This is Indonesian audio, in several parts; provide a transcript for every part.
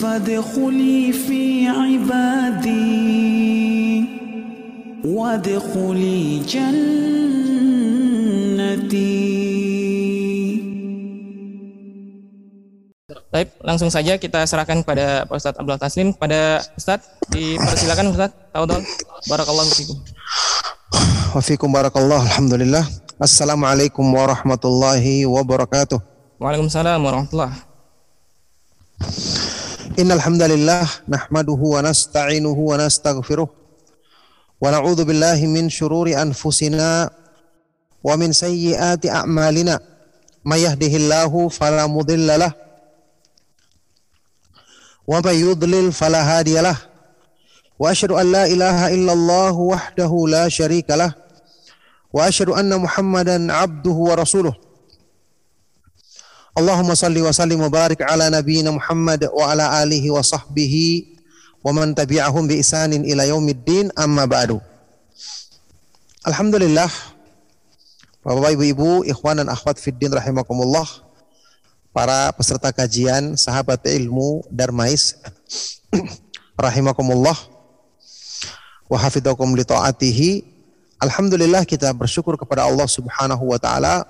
فادخلي في عبادي وادخلي جنتي Baik, langsung saja kita serahkan kepada Pak Ustadz Abdul Taslim. Pada Ustadz, dipersilakan Ustadz. Tahu Barakallahu fikum. Wafikum barakallah. Alhamdulillah. Assalamualaikum warahmatullahi wabarakatuh. Waalaikumsalam warahmatullahi Innal hamdalillah nahmaduhu wa nasta'inuhu wa nastaghfiruh wa na'udzu billahi min shururi anfusina wa min sayyiati a'malina. May yahdihillahu fala mudhillalah wa may yudlil fala hadiyalah. Wa asyhadu an la ilaha illallah wahdahu la syarika lah Allahumma salli wa sallim wa barik ala nabiyyina Muhammad wa ala alihi wa sahbihi wa man tabi'ahum bi isanin ila yaumiddin amma ba'du. Alhamdulillah Bapak Ibu-ibu, ikhwan dan akhwat fiddin rahimakumullah. Para peserta kajian sahabat ilmu Darmais rahimakumullah wa hafidakum li taatihi. Alhamdulillah kita bersyukur kepada Allah Subhanahu wa taala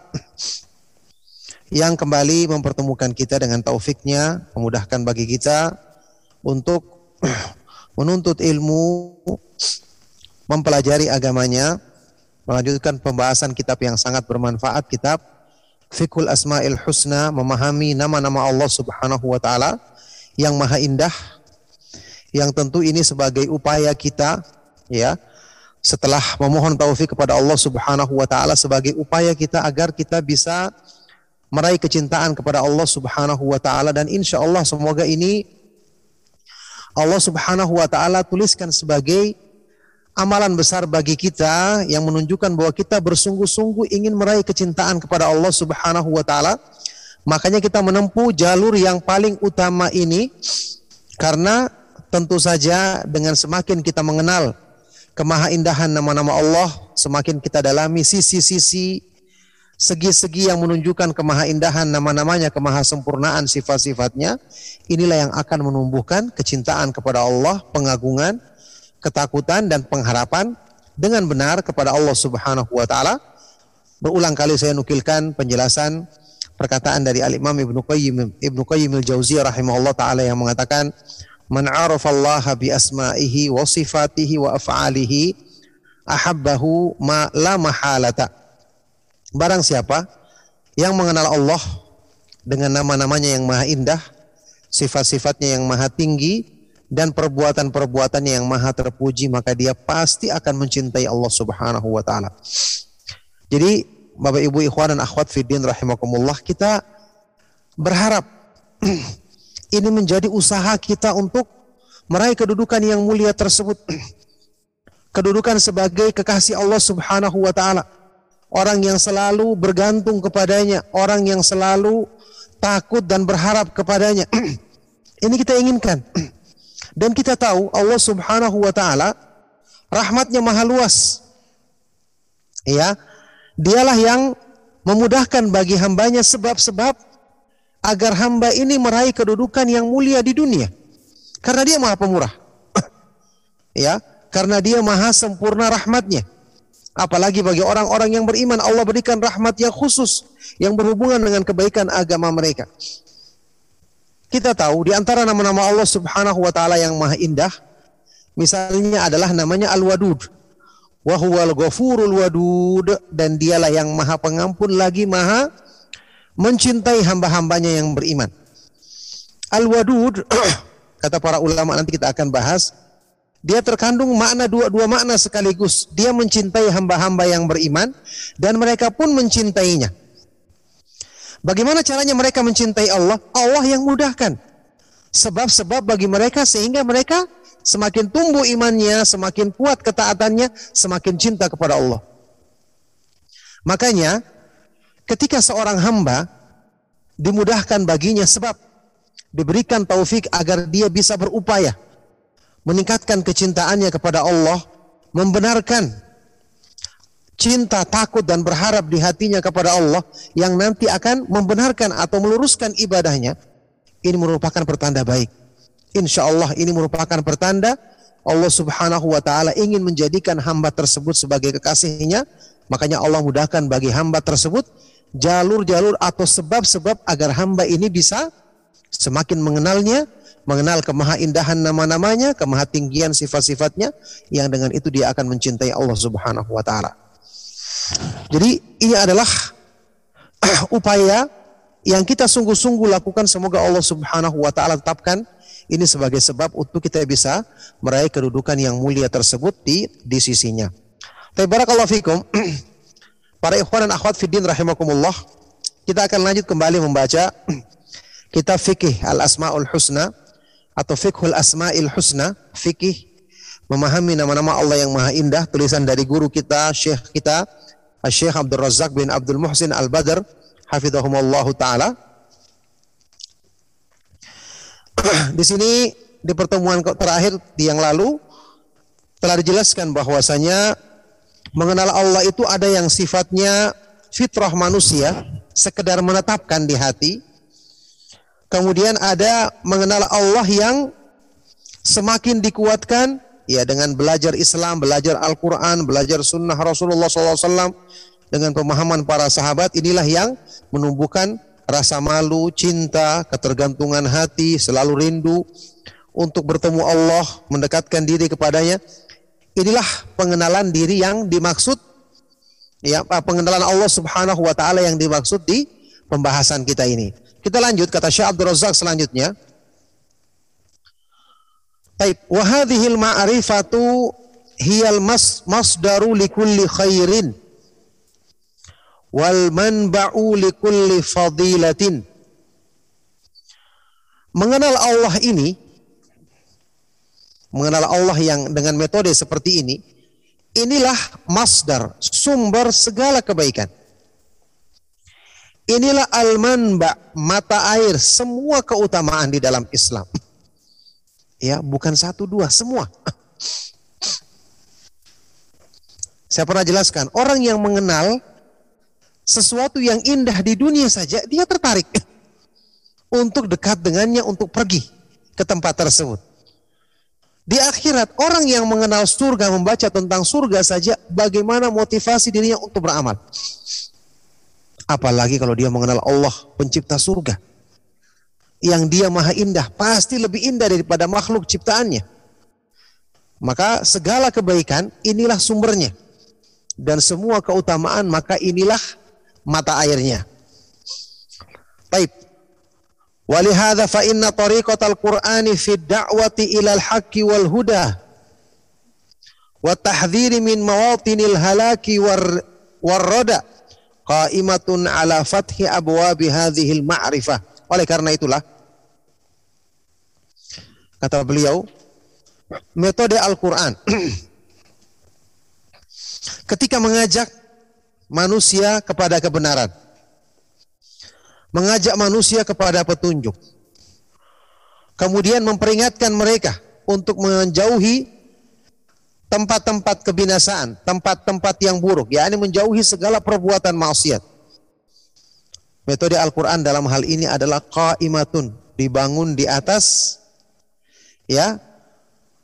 yang kembali mempertemukan kita dengan taufiknya, memudahkan bagi kita untuk menuntut ilmu, mempelajari agamanya, melanjutkan pembahasan kitab yang sangat bermanfaat, kitab Fikul Asma'il Husna, memahami nama-nama Allah Subhanahu wa taala yang maha indah, yang tentu ini sebagai upaya kita ya setelah memohon taufik kepada Allah Subhanahu wa taala sebagai upaya kita agar kita bisa meraih kecintaan kepada Allah Subhanahu wa taala dan insya Allah semoga ini Allah Subhanahu wa taala tuliskan sebagai amalan besar bagi kita yang menunjukkan bahwa kita bersungguh-sungguh ingin meraih kecintaan kepada Allah Subhanahu wa taala. Makanya kita menempuh jalur yang paling utama ini karena tentu saja dengan semakin kita mengenal kemahaindahan nama-nama Allah, semakin kita dalami sisi-sisi segi-segi yang menunjukkan kemahaindahan nama-namanya, kemahasempurnaan sifat-sifatnya, inilah yang akan menumbuhkan kecintaan kepada Allah, pengagungan, ketakutan dan pengharapan dengan benar kepada Allah Subhanahu wa taala. Berulang kali saya nukilkan penjelasan perkataan dari Al-Imam Ibnu Qayyim Ibnu Qayyim Al-Jauziyah rahimahullah taala yang mengatakan man arafallaha bi asma'ihi wa sifatihi wa af'alihi ahabbahu ma la mahalata. Barang siapa yang mengenal Allah dengan nama-namanya yang maha indah, sifat-sifatnya yang maha tinggi dan perbuatan-perbuatannya yang maha terpuji, maka dia pasti akan mencintai Allah Subhanahu wa taala. Jadi, Bapak Ibu ikhwan dan akhwat fiddin rahimakumullah, kita berharap ini menjadi usaha kita untuk meraih kedudukan yang mulia tersebut. kedudukan sebagai kekasih Allah Subhanahu wa taala. Orang yang selalu bergantung kepadanya, orang yang selalu takut dan berharap kepadanya. ini kita inginkan. Dan kita tahu Allah Subhanahu wa taala rahmatnya maha luas. Ya. Dialah yang memudahkan bagi hambanya sebab-sebab agar hamba ini meraih kedudukan yang mulia di dunia. Karena dia maha pemurah. ya, karena dia maha sempurna rahmatnya. Apalagi bagi orang-orang yang beriman Allah berikan rahmat yang khusus yang berhubungan dengan kebaikan agama mereka. Kita tahu di antara nama-nama Allah Subhanahu wa taala yang maha indah misalnya adalah namanya Al-Wadud. Wa huwal ghafurul wadud dan dialah yang maha pengampun lagi maha mencintai hamba-hambanya yang beriman. Al-Wadud kata para ulama nanti kita akan bahas dia terkandung makna dua-dua makna sekaligus. Dia mencintai hamba-hamba yang beriman dan mereka pun mencintainya. Bagaimana caranya mereka mencintai Allah? Allah yang mudahkan. Sebab-sebab bagi mereka sehingga mereka semakin tumbuh imannya, semakin kuat ketaatannya, semakin cinta kepada Allah. Makanya ketika seorang hamba dimudahkan baginya sebab diberikan taufik agar dia bisa berupaya meningkatkan kecintaannya kepada Allah, membenarkan cinta, takut dan berharap di hatinya kepada Allah yang nanti akan membenarkan atau meluruskan ibadahnya, ini merupakan pertanda baik. Insya Allah ini merupakan pertanda Allah subhanahu wa ta'ala ingin menjadikan hamba tersebut sebagai kekasihnya, makanya Allah mudahkan bagi hamba tersebut jalur-jalur atau sebab-sebab agar hamba ini bisa semakin mengenalnya, mengenal kemahaindahan nama-namanya, kemahatinggian sifat-sifatnya, yang dengan itu dia akan mencintai Allah subhanahu wa ta'ala. Jadi ini adalah upaya yang kita sungguh-sungguh lakukan semoga Allah Subhanahu wa taala tetapkan ini sebagai sebab untuk kita bisa meraih kedudukan yang mulia tersebut di di sisinya. Tapi barakallahu fikum para ikhwan dan akhwat fiddin rahimakumullah kita akan lanjut kembali membaca kitab fikih al-asmaul husna atau fikhul asmail husna fikih memahami nama-nama Allah yang maha indah tulisan dari guru kita syekh kita Syekh Abdul Razak bin Abdul Muhsin Al-Badr hafizahumullah taala. di sini di pertemuan terakhir di yang lalu telah dijelaskan bahwasanya mengenal Allah itu ada yang sifatnya fitrah manusia, sekedar menetapkan di hati. Kemudian ada mengenal Allah yang semakin dikuatkan ya dengan belajar Islam, belajar Al-Quran, belajar Sunnah Rasulullah SAW dengan pemahaman para sahabat inilah yang menumbuhkan rasa malu, cinta, ketergantungan hati, selalu rindu untuk bertemu Allah, mendekatkan diri kepadanya. Inilah pengenalan diri yang dimaksud ya pengenalan Allah Subhanahu wa taala yang dimaksud di pembahasan kita ini. Kita lanjut kata Syekh Abdul Razak selanjutnya. Taib, wa hadhil ma'rifatu hiyal mas masdaru likulli khairin wal manba'u likulli fadilatin. Mengenal Allah ini mengenal Allah yang dengan metode seperti ini inilah masdar sumber segala kebaikan. Inilah al-manba mata air semua keutamaan di dalam Islam. Ya, bukan satu dua, semua. Saya pernah jelaskan, orang yang mengenal sesuatu yang indah di dunia saja, dia tertarik untuk dekat dengannya, untuk pergi ke tempat tersebut. Di akhirat, orang yang mengenal surga, membaca tentang surga saja, bagaimana motivasi dirinya untuk beramal. Apalagi kalau dia mengenal Allah, pencipta surga yang dia maha indah pasti lebih indah daripada makhluk ciptaannya. Maka segala kebaikan inilah sumbernya. Dan semua keutamaan maka inilah mata airnya. Baik. Walihada fa inna tariqatal Qur'ani fi da'wati ilal haqqi wal huda wa tahdhiri min mawatinil halaki war warrada qaimatun ala fathi abwabi hadhil ma'rifah. Oleh karena itulah kata beliau metode Al-Qur'an ketika mengajak manusia kepada kebenaran mengajak manusia kepada petunjuk kemudian memperingatkan mereka untuk menjauhi tempat-tempat kebinasaan, tempat-tempat yang buruk, yakni menjauhi segala perbuatan maksiat. Metode Al-Quran dalam hal ini adalah qaimatun, dibangun di atas ya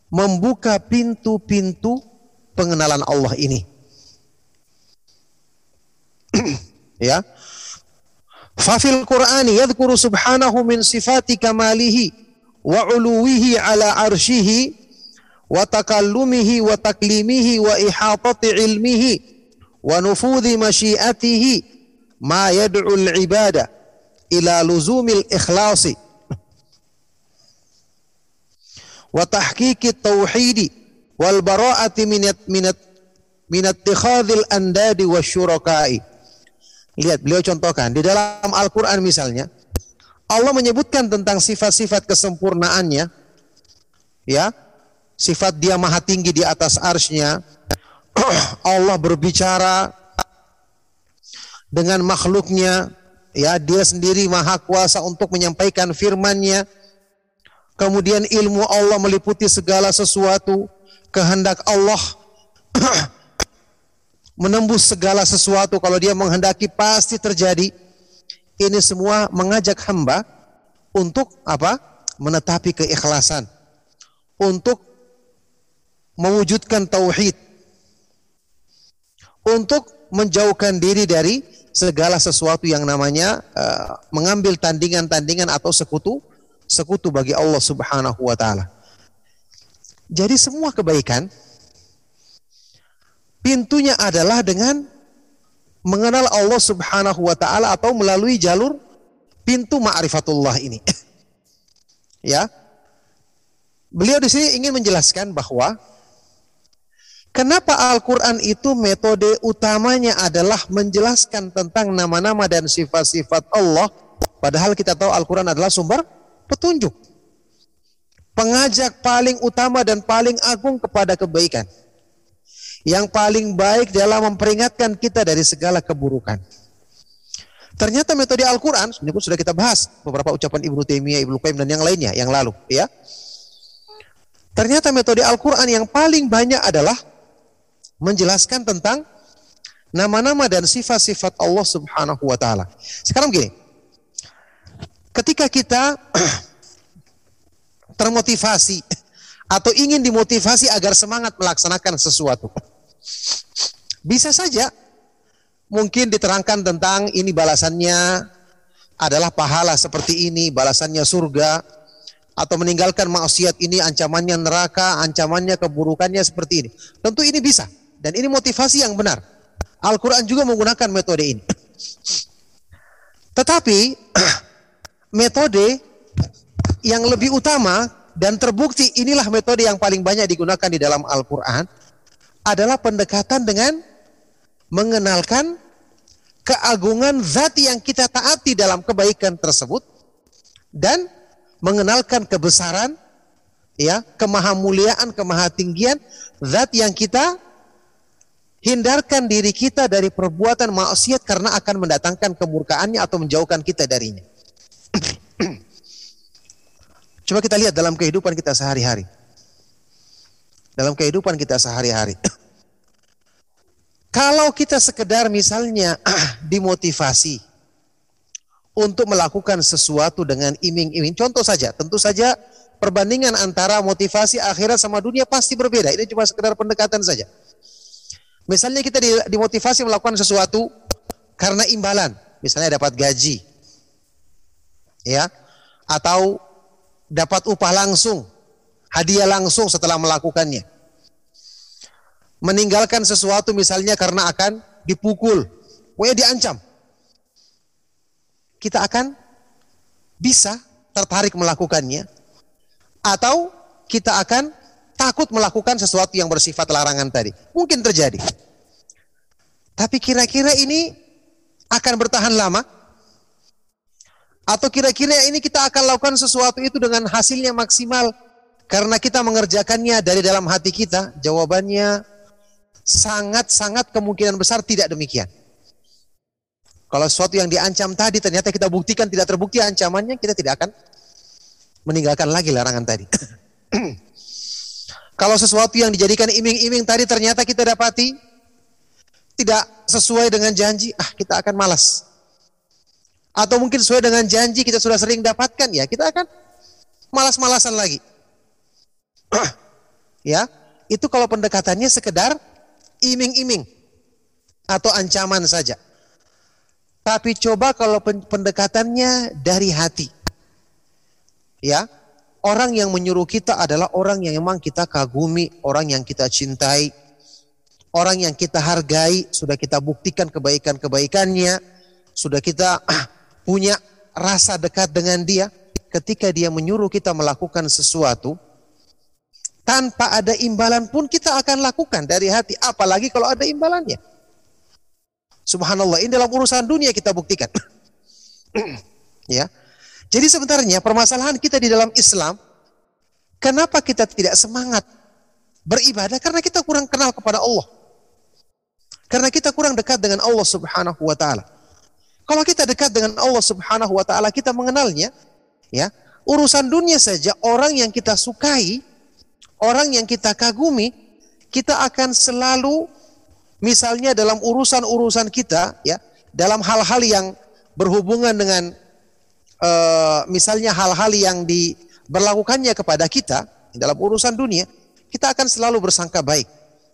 membuka pintu-pintu pengenalan Allah ini. ya. Fafil Qur'ani yadhkuru subhanahu min sifati kamalihi wa uluwihi ala arshihi wa takallumihi wa taklimihi wa ihatati ilmihi wa nufudhi masyiatihi ma yad'ul ibada ila luzumil ikhlasi wa tahqiqi tauhidi wal Lihat beliau contohkan di dalam Al-Qur'an misalnya Allah menyebutkan tentang sifat-sifat kesempurnaannya ya sifat dia maha tinggi di atas arsnya Allah berbicara dengan makhluknya ya dia sendiri maha kuasa untuk menyampaikan firman-Nya. Kemudian ilmu Allah meliputi segala sesuatu kehendak Allah menembus segala sesuatu kalau dia menghendaki pasti terjadi. Ini semua mengajak hamba untuk apa? Menetapi keikhlasan. Untuk mewujudkan tauhid. Untuk menjauhkan diri dari segala sesuatu yang namanya uh, mengambil tandingan-tandingan atau sekutu sekutu bagi Allah Subhanahu wa taala. Jadi semua kebaikan pintunya adalah dengan mengenal Allah Subhanahu wa taala atau melalui jalur pintu ma'rifatullah ini. ya. Beliau di sini ingin menjelaskan bahwa kenapa Al-Qur'an itu metode utamanya adalah menjelaskan tentang nama-nama dan sifat-sifat Allah padahal kita tahu Al-Qur'an adalah sumber petunjuk. Pengajak paling utama dan paling agung kepada kebaikan. Yang paling baik dalam memperingatkan kita dari segala keburukan. Ternyata metode Al-Quran, pun sudah kita bahas beberapa ucapan Ibnu Taimiyah, Ibnu Qayyim dan yang lainnya yang lalu, ya. Ternyata metode Al-Quran yang paling banyak adalah menjelaskan tentang nama-nama dan sifat-sifat Allah Subhanahu wa taala. Sekarang begini. Ketika kita termotivasi atau ingin dimotivasi agar semangat melaksanakan sesuatu. Bisa saja mungkin diterangkan tentang ini balasannya adalah pahala seperti ini, balasannya surga, atau meninggalkan maksiat ini ancamannya neraka, ancamannya keburukannya seperti ini. Tentu ini bisa dan ini motivasi yang benar. Al-Qur'an juga menggunakan metode ini. Tetapi metode yang lebih utama dan terbukti inilah metode yang paling banyak digunakan di dalam Al-Qur'an adalah pendekatan dengan mengenalkan keagungan zat yang kita taati dalam kebaikan tersebut dan mengenalkan kebesaran ya kemahamuliaan kemahatinggian zat yang kita hindarkan diri kita dari perbuatan maksiat karena akan mendatangkan kemurkaannya atau menjauhkan kita darinya. Coba kita lihat dalam kehidupan kita sehari-hari. Dalam kehidupan kita sehari-hari. Kalau kita sekedar misalnya dimotivasi untuk melakukan sesuatu dengan iming-iming, contoh saja, tentu saja perbandingan antara motivasi akhirat sama dunia pasti berbeda. Ini cuma sekedar pendekatan saja. Misalnya kita dimotivasi melakukan sesuatu karena imbalan, misalnya dapat gaji, ya, atau dapat upah langsung, hadiah langsung setelah melakukannya meninggalkan sesuatu misalnya karena akan dipukul, pokoknya diancam. Kita akan bisa tertarik melakukannya atau kita akan takut melakukan sesuatu yang bersifat larangan tadi. Mungkin terjadi. Tapi kira-kira ini akan bertahan lama? Atau kira-kira ini kita akan lakukan sesuatu itu dengan hasilnya maksimal karena kita mengerjakannya dari dalam hati kita? Jawabannya sangat-sangat kemungkinan besar tidak demikian. Kalau sesuatu yang diancam tadi ternyata kita buktikan tidak terbukti ancamannya, kita tidak akan meninggalkan lagi larangan tadi. Kalau sesuatu yang dijadikan iming-iming tadi ternyata kita dapati tidak sesuai dengan janji, ah kita akan malas. Atau mungkin sesuai dengan janji kita sudah sering dapatkan, ya kita akan malas-malasan lagi. Ya, itu kalau pendekatannya sekedar iming-iming atau ancaman saja. Tapi coba kalau pendekatannya dari hati. Ya, orang yang menyuruh kita adalah orang yang memang kita kagumi, orang yang kita cintai, orang yang kita hargai, sudah kita buktikan kebaikan-kebaikannya, sudah kita punya rasa dekat dengan dia. Ketika dia menyuruh kita melakukan sesuatu, tanpa ada imbalan pun kita akan lakukan dari hati. Apalagi kalau ada imbalannya. Subhanallah, ini dalam urusan dunia kita buktikan. ya. Jadi sebenarnya permasalahan kita di dalam Islam, kenapa kita tidak semangat beribadah? Karena kita kurang kenal kepada Allah. Karena kita kurang dekat dengan Allah Subhanahu wa taala. Kalau kita dekat dengan Allah Subhanahu wa taala, kita mengenalnya, ya. Urusan dunia saja orang yang kita sukai, orang yang kita kagumi, kita akan selalu Misalnya dalam urusan-urusan kita, ya, dalam hal-hal yang berhubungan dengan uh, misalnya hal-hal yang diberlakukannya kepada kita dalam urusan dunia, kita akan selalu bersangka baik.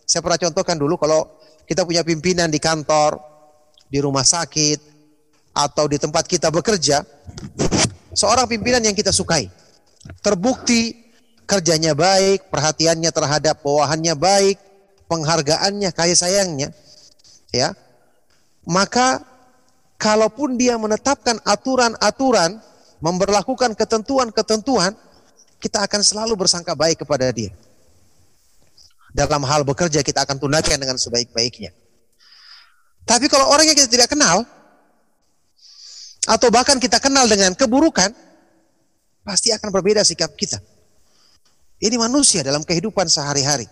Saya pernah contohkan dulu kalau kita punya pimpinan di kantor, di rumah sakit, atau di tempat kita bekerja, seorang pimpinan yang kita sukai, terbukti kerjanya baik, perhatiannya terhadap bawahannya baik, penghargaannya, kasih sayangnya, ya, maka kalaupun dia menetapkan aturan-aturan, memperlakukan ketentuan-ketentuan, kita akan selalu bersangka baik kepada dia. Dalam hal bekerja kita akan tunaikan dengan sebaik-baiknya. Tapi kalau orang yang kita tidak kenal, atau bahkan kita kenal dengan keburukan, pasti akan berbeda sikap kita. Ini manusia dalam kehidupan sehari-hari.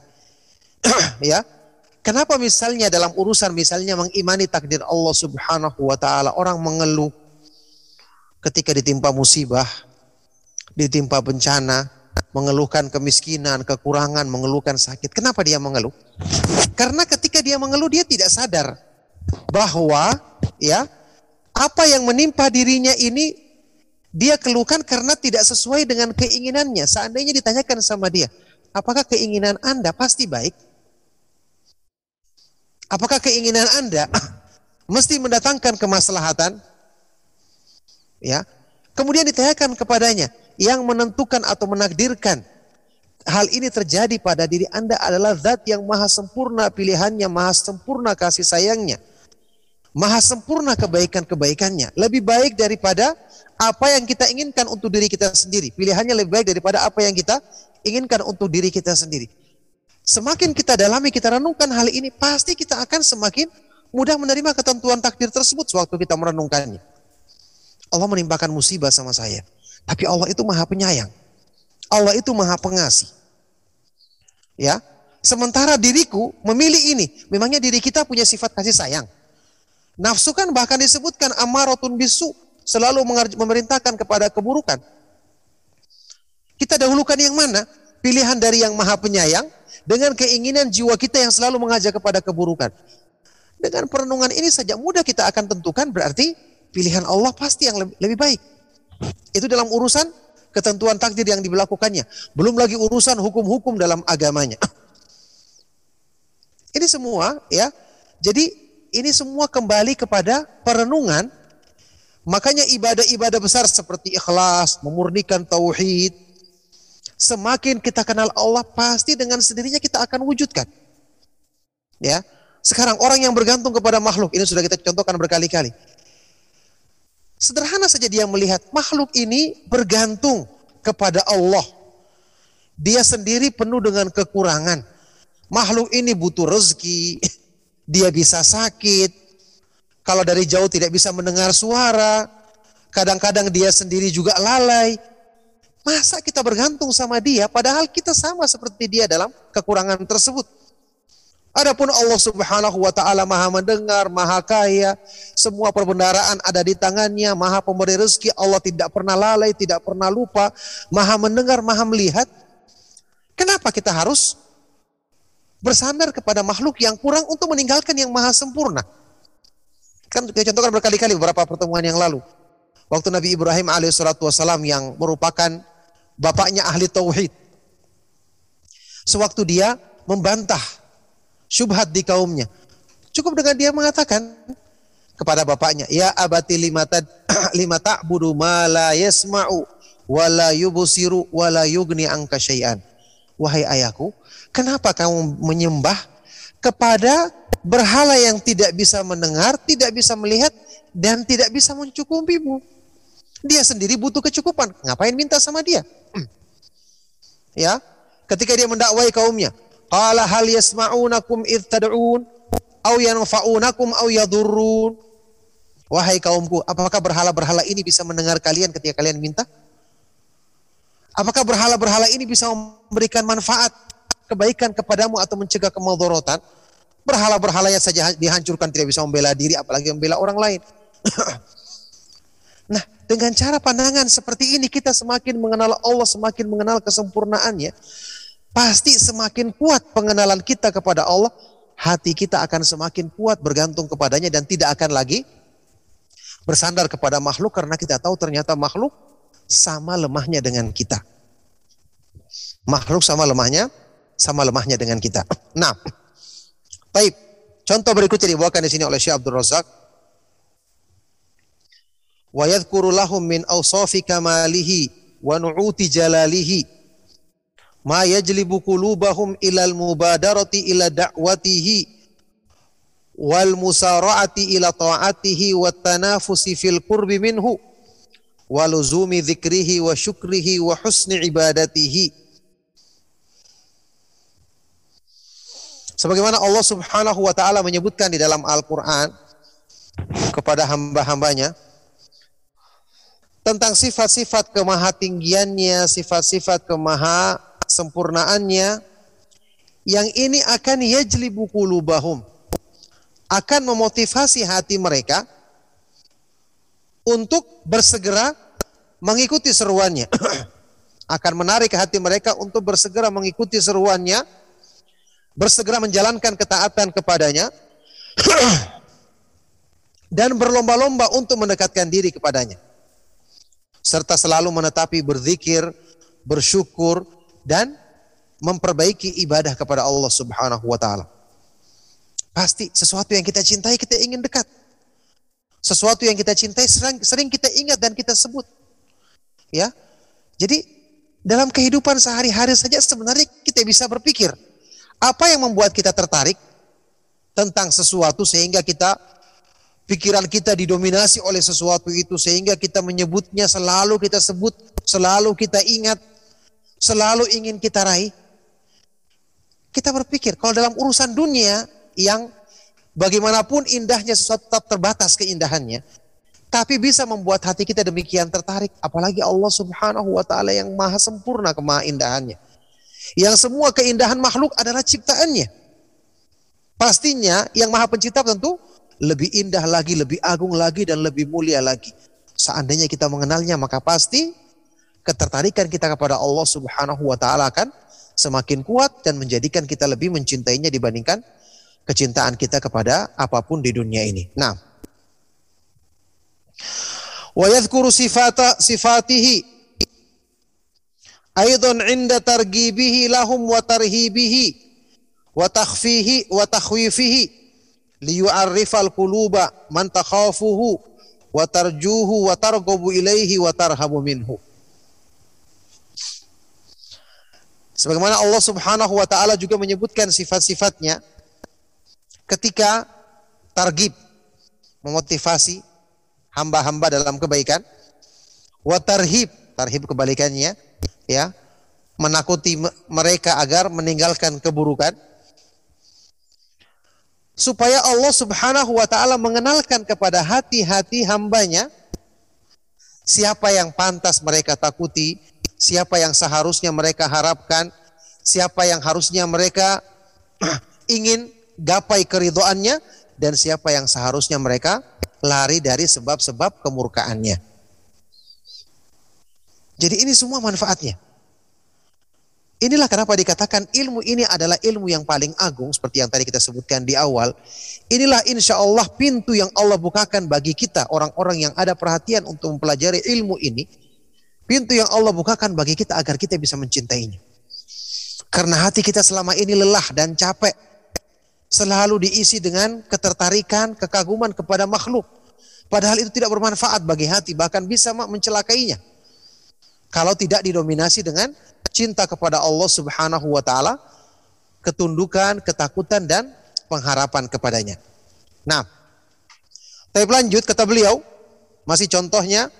ya. Kenapa misalnya dalam urusan misalnya mengimani takdir Allah Subhanahu wa taala orang mengeluh ketika ditimpa musibah, ditimpa bencana, mengeluhkan kemiskinan, kekurangan, mengeluhkan sakit. Kenapa dia mengeluh? Karena ketika dia mengeluh dia tidak sadar bahwa ya apa yang menimpa dirinya ini dia keluhkan karena tidak sesuai dengan keinginannya. Seandainya ditanyakan sama dia, apakah keinginan Anda pasti baik? Apakah keinginan Anda mesti mendatangkan kemaslahatan? Ya. Kemudian ditanyakan kepadanya, yang menentukan atau menakdirkan hal ini terjadi pada diri Anda adalah zat yang maha sempurna pilihannya, maha sempurna kasih sayangnya. Maha sempurna kebaikan-kebaikannya. Lebih baik daripada apa yang kita inginkan untuk diri kita sendiri. Pilihannya lebih baik daripada apa yang kita inginkan untuk diri kita sendiri. Semakin kita dalami, kita renungkan hal ini, pasti kita akan semakin mudah menerima ketentuan takdir tersebut sewaktu kita merenungkannya. Allah menimpakan musibah sama saya. Tapi Allah itu maha penyayang. Allah itu maha pengasih. Ya, Sementara diriku memilih ini. Memangnya diri kita punya sifat kasih sayang. Nafsu kan bahkan disebutkan amarotun bisu. Selalu memerintahkan kepada keburukan. Kita dahulukan yang mana? Pilihan dari yang maha penyayang dengan keinginan jiwa kita yang selalu mengajak kepada keburukan. Dengan perenungan ini saja mudah kita akan tentukan berarti pilihan Allah pasti yang lebih, baik. Itu dalam urusan ketentuan takdir yang diberlakukannya. Belum lagi urusan hukum-hukum dalam agamanya. Ini semua ya. Jadi ini semua kembali kepada perenungan. Makanya ibadah-ibadah besar seperti ikhlas, memurnikan tauhid, semakin kita kenal Allah pasti dengan sendirinya kita akan wujudkan. Ya. Sekarang orang yang bergantung kepada makhluk ini sudah kita contohkan berkali-kali. Sederhana saja dia melihat makhluk ini bergantung kepada Allah. Dia sendiri penuh dengan kekurangan. Makhluk ini butuh rezeki, dia bisa sakit. Kalau dari jauh tidak bisa mendengar suara, kadang-kadang dia sendiri juga lalai. Masa kita bergantung sama dia padahal kita sama seperti dia dalam kekurangan tersebut. Adapun Allah Subhanahu wa taala Maha mendengar, Maha kaya, semua perbendaraan ada di tangannya, Maha pemberi rezeki, Allah tidak pernah lalai, tidak pernah lupa, Maha mendengar, Maha melihat. Kenapa kita harus bersandar kepada makhluk yang kurang untuk meninggalkan yang maha sempurna? Kan kita contohkan berkali-kali beberapa pertemuan yang lalu. Waktu Nabi Ibrahim alaihissalatu wassalam yang merupakan bapaknya ahli tauhid. Sewaktu dia membantah syubhat di kaumnya. Cukup dengan dia mengatakan kepada bapaknya, "Ya abati limata lima ta'budu ma la yasma'u wa la yubsiru wa la yugni anka syai'an." Wahai ayahku, kenapa kamu menyembah kepada berhala yang tidak bisa mendengar, tidak bisa melihat dan tidak bisa mencukupimu? Dia sendiri butuh kecukupan. Ngapain minta sama dia? Ya, ketika dia mendakwai kaumnya, qala hal yasma'unakum id tad'un aw yanfa'unakum aw yadurrun. Wahai kaumku, apakah berhala-berhala ini bisa mendengar kalian ketika kalian minta? Apakah berhala-berhala ini bisa memberikan manfaat, kebaikan kepadamu atau mencegah kemadharatan? Berhala-berhala yang saja dihancurkan tidak bisa membela diri apalagi membela orang lain. nah, dengan cara pandangan seperti ini kita semakin mengenal Allah, semakin mengenal kesempurnaannya. Pasti semakin kuat pengenalan kita kepada Allah, hati kita akan semakin kuat bergantung kepadanya dan tidak akan lagi bersandar kepada makhluk karena kita tahu ternyata makhluk sama lemahnya dengan kita. Makhluk sama lemahnya, sama lemahnya dengan kita. Nah, baik. Contoh berikutnya dibawakan di sini oleh Syekh Abdul Razak. Wa yadhkuru lahum min awsafi kamalihi wa nu'uti jalalihi ma yajlibu qulubahum ilal mubadarati ila da'watihi wal musara'ati ila ta'atihi wat tanafusi fil qurbi minhu wa luzumi dzikrihi wa syukrihi wa husni ibadatihi Sebagaimana Allah Subhanahu wa taala menyebutkan di dalam Al-Qur'an kepada hamba-hambanya tentang sifat-sifat kemahatinggiannya, sifat-sifat kemaha sempurnaannya yang ini akan yajlibu qulubahum akan memotivasi hati mereka untuk bersegera mengikuti seruannya. Akan menarik hati mereka untuk bersegera mengikuti seruannya bersegera menjalankan ketaatan kepadanya dan berlomba-lomba untuk mendekatkan diri kepadanya serta selalu menetapi berzikir, bersyukur dan memperbaiki ibadah kepada Allah Subhanahu wa taala. Pasti sesuatu yang kita cintai kita ingin dekat. Sesuatu yang kita cintai sering, sering kita ingat dan kita sebut. Ya. Jadi dalam kehidupan sehari-hari saja sebenarnya kita bisa berpikir apa yang membuat kita tertarik tentang sesuatu sehingga kita pikiran kita didominasi oleh sesuatu itu sehingga kita menyebutnya selalu kita sebut, selalu kita ingat, selalu ingin kita raih. Kita berpikir kalau dalam urusan dunia yang bagaimanapun indahnya sesuatu tetap terbatas keindahannya, tapi bisa membuat hati kita demikian tertarik, apalagi Allah Subhanahu wa taala yang maha sempurna kemahaindahannya. Yang semua keindahan makhluk adalah ciptaannya. Pastinya yang maha pencipta tentu lebih indah lagi, lebih agung lagi, dan lebih mulia lagi. Seandainya kita mengenalnya, maka pasti ketertarikan kita kepada Allah Subhanahu wa Ta'ala akan semakin kuat dan menjadikan kita lebih mencintainya dibandingkan kecintaan kita kepada apa pun di dunia ini. Nah, wa yadhkuru sifata sifatihi aidan inda targibihi lahum wa tarhibihi wa takhfihi wa takhwifihi liyu'arrifal quluba man takhafuhu wa tarjuhu wa targhabu wa tarhabu minhu Sebagaimana Allah Subhanahu wa taala juga menyebutkan sifat-sifatnya ketika targib memotivasi hamba-hamba dalam kebaikan. Wa tarhib tarhib kebalikannya ya menakuti mereka agar meninggalkan keburukan supaya Allah Subhanahu wa taala mengenalkan kepada hati-hati hambanya siapa yang pantas mereka takuti, siapa yang seharusnya mereka harapkan, siapa yang harusnya mereka ingin gapai keridoannya dan siapa yang seharusnya mereka lari dari sebab-sebab kemurkaannya. Jadi ini semua manfaatnya. Inilah kenapa dikatakan ilmu ini adalah ilmu yang paling agung seperti yang tadi kita sebutkan di awal. Inilah insya Allah pintu yang Allah bukakan bagi kita orang-orang yang ada perhatian untuk mempelajari ilmu ini. Pintu yang Allah bukakan bagi kita agar kita bisa mencintainya. Karena hati kita selama ini lelah dan capek. Selalu diisi dengan ketertarikan, kekaguman kepada makhluk. Padahal itu tidak bermanfaat bagi hati, bahkan bisa mencelakainya. Kalau tidak didominasi dengan cinta kepada Allah Subhanahu wa taala, ketundukan, ketakutan dan pengharapan kepadanya. Nah, tapi lanjut kata beliau, masih contohnya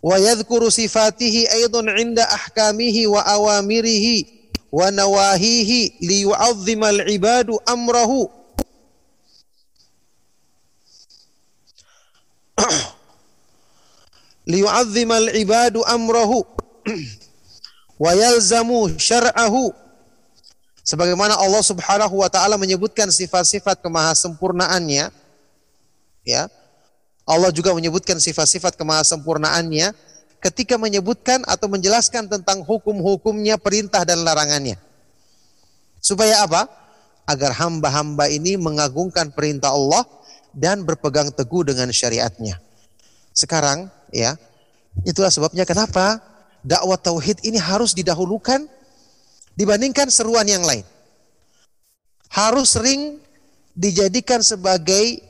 wa yadhkuru sifatihi aidan 'inda ahkamihi wa awamirihi wa nawahihi liyu'azzimal ibadu amrahu liyu'azzimal ibadu amrahu wa yalzamu sebagaimana Allah Subhanahu wa taala menyebutkan sifat-sifat kemahasempurnaannya ya. Allah juga menyebutkan sifat-sifat kemahasempurnaannya ketika menyebutkan atau menjelaskan tentang hukum-hukumnya perintah dan larangannya. Supaya apa? Agar hamba-hamba ini mengagungkan perintah Allah dan berpegang teguh dengan syariatnya. Sekarang ya, itulah sebabnya kenapa dakwah tauhid ini harus didahulukan dibandingkan seruan yang lain. Harus sering dijadikan sebagai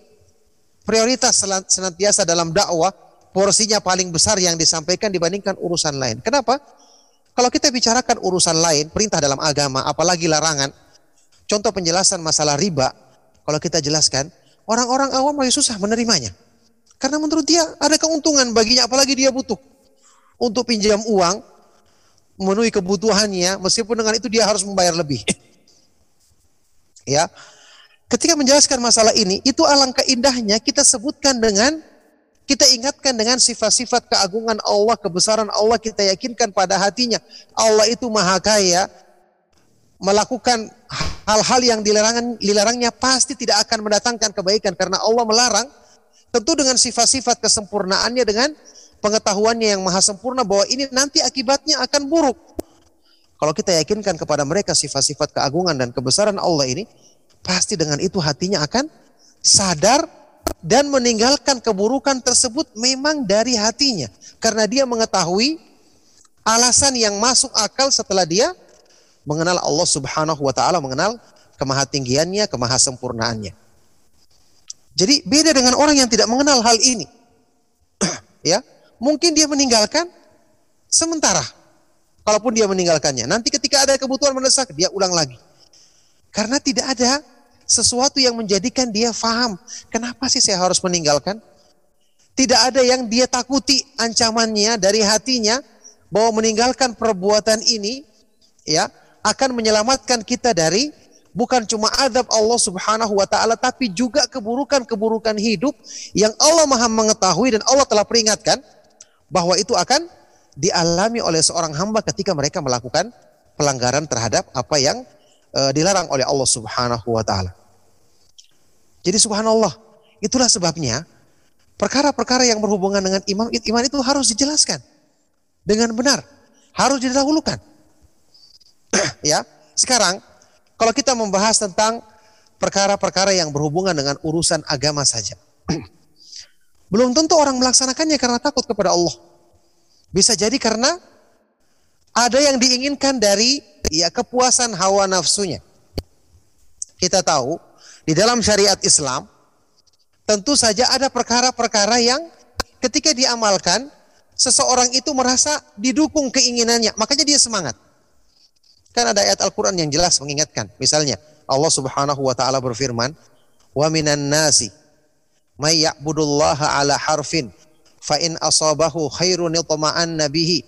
prioritas senantiasa dalam dakwah, porsinya paling besar yang disampaikan dibandingkan urusan lain. Kenapa? Kalau kita bicarakan urusan lain, perintah dalam agama, apalagi larangan, contoh penjelasan masalah riba, kalau kita jelaskan, orang-orang awam masih susah menerimanya. Karena menurut dia ada keuntungan baginya, apalagi dia butuh untuk pinjam uang, memenuhi kebutuhannya, meskipun dengan itu dia harus membayar lebih. ya, ketika menjelaskan masalah ini, itu alangkah indahnya kita sebutkan dengan kita ingatkan dengan sifat-sifat keagungan Allah, kebesaran Allah, kita yakinkan pada hatinya. Allah itu maha kaya, melakukan hal-hal yang dilarang, dilarangnya pasti tidak akan mendatangkan kebaikan karena Allah melarang tentu dengan sifat-sifat kesempurnaannya dengan pengetahuannya yang maha sempurna bahwa ini nanti akibatnya akan buruk. Kalau kita yakinkan kepada mereka sifat-sifat keagungan dan kebesaran Allah ini, pasti dengan itu hatinya akan sadar dan meninggalkan keburukan tersebut memang dari hatinya karena dia mengetahui alasan yang masuk akal setelah dia mengenal Allah Subhanahu wa taala, mengenal kemahatinggiannya, kemahasempurnaannya. Jadi beda dengan orang yang tidak mengenal hal ini. ya, mungkin dia meninggalkan sementara. Kalaupun dia meninggalkannya, nanti ketika ada kebutuhan mendesak dia ulang lagi. Karena tidak ada sesuatu yang menjadikan dia faham. Kenapa sih saya harus meninggalkan? Tidak ada yang dia takuti ancamannya dari hatinya bahwa meninggalkan perbuatan ini ya akan menyelamatkan kita dari bukan cuma adab Allah Subhanahu wa taala tapi juga keburukan-keburukan hidup yang Allah Maha mengetahui dan Allah telah peringatkan bahwa itu akan dialami oleh seorang hamba ketika mereka melakukan pelanggaran terhadap apa yang uh, dilarang oleh Allah Subhanahu wa taala. Jadi subhanallah, itulah sebabnya perkara-perkara yang berhubungan dengan iman iman itu harus dijelaskan dengan benar, harus didahulukan. ya. Sekarang kalau kita membahas tentang perkara-perkara yang berhubungan dengan urusan agama saja. Belum tentu orang melaksanakannya karena takut kepada Allah. Bisa jadi karena ada yang diinginkan dari ya kepuasan hawa nafsunya. Kita tahu di dalam syariat Islam tentu saja ada perkara-perkara yang ketika diamalkan seseorang itu merasa didukung keinginannya, makanya dia semangat. Kan ada ayat Al-Qur'an yang jelas mengingatkan. Misalnya Allah Subhanahu wa taala berfirman, "Wa minan nasi may ya'budullaha ala harfin fa in asabahu khairun itma'anna bihi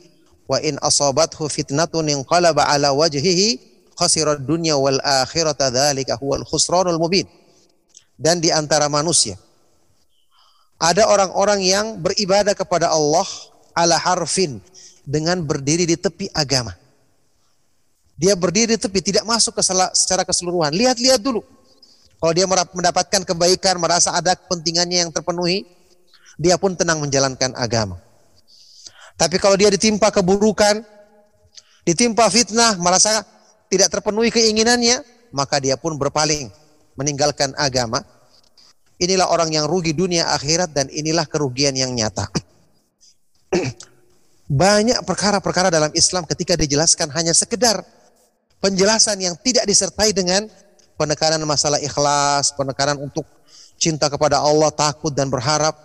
wa in asabathu fitnatun inqalaba ala wajhihi khasirat dunya wal akhirata dzalika huwal khusranul mubin. Dan di antara manusia ada orang-orang yang beribadah kepada Allah ala harfin dengan berdiri di tepi agama. Dia berdiri di tepi tidak masuk ke secara keseluruhan. Lihat-lihat dulu. Kalau dia mendapatkan kebaikan, merasa ada kepentingannya yang terpenuhi, dia pun tenang menjalankan agama. Tapi kalau dia ditimpa keburukan, ditimpa fitnah, merasa tidak terpenuhi keinginannya, maka dia pun berpaling, meninggalkan agama. Inilah orang yang rugi dunia akhirat dan inilah kerugian yang nyata. Banyak perkara-perkara dalam Islam ketika dijelaskan hanya sekedar penjelasan yang tidak disertai dengan penekanan masalah ikhlas, penekanan untuk cinta kepada Allah, takut dan berharap.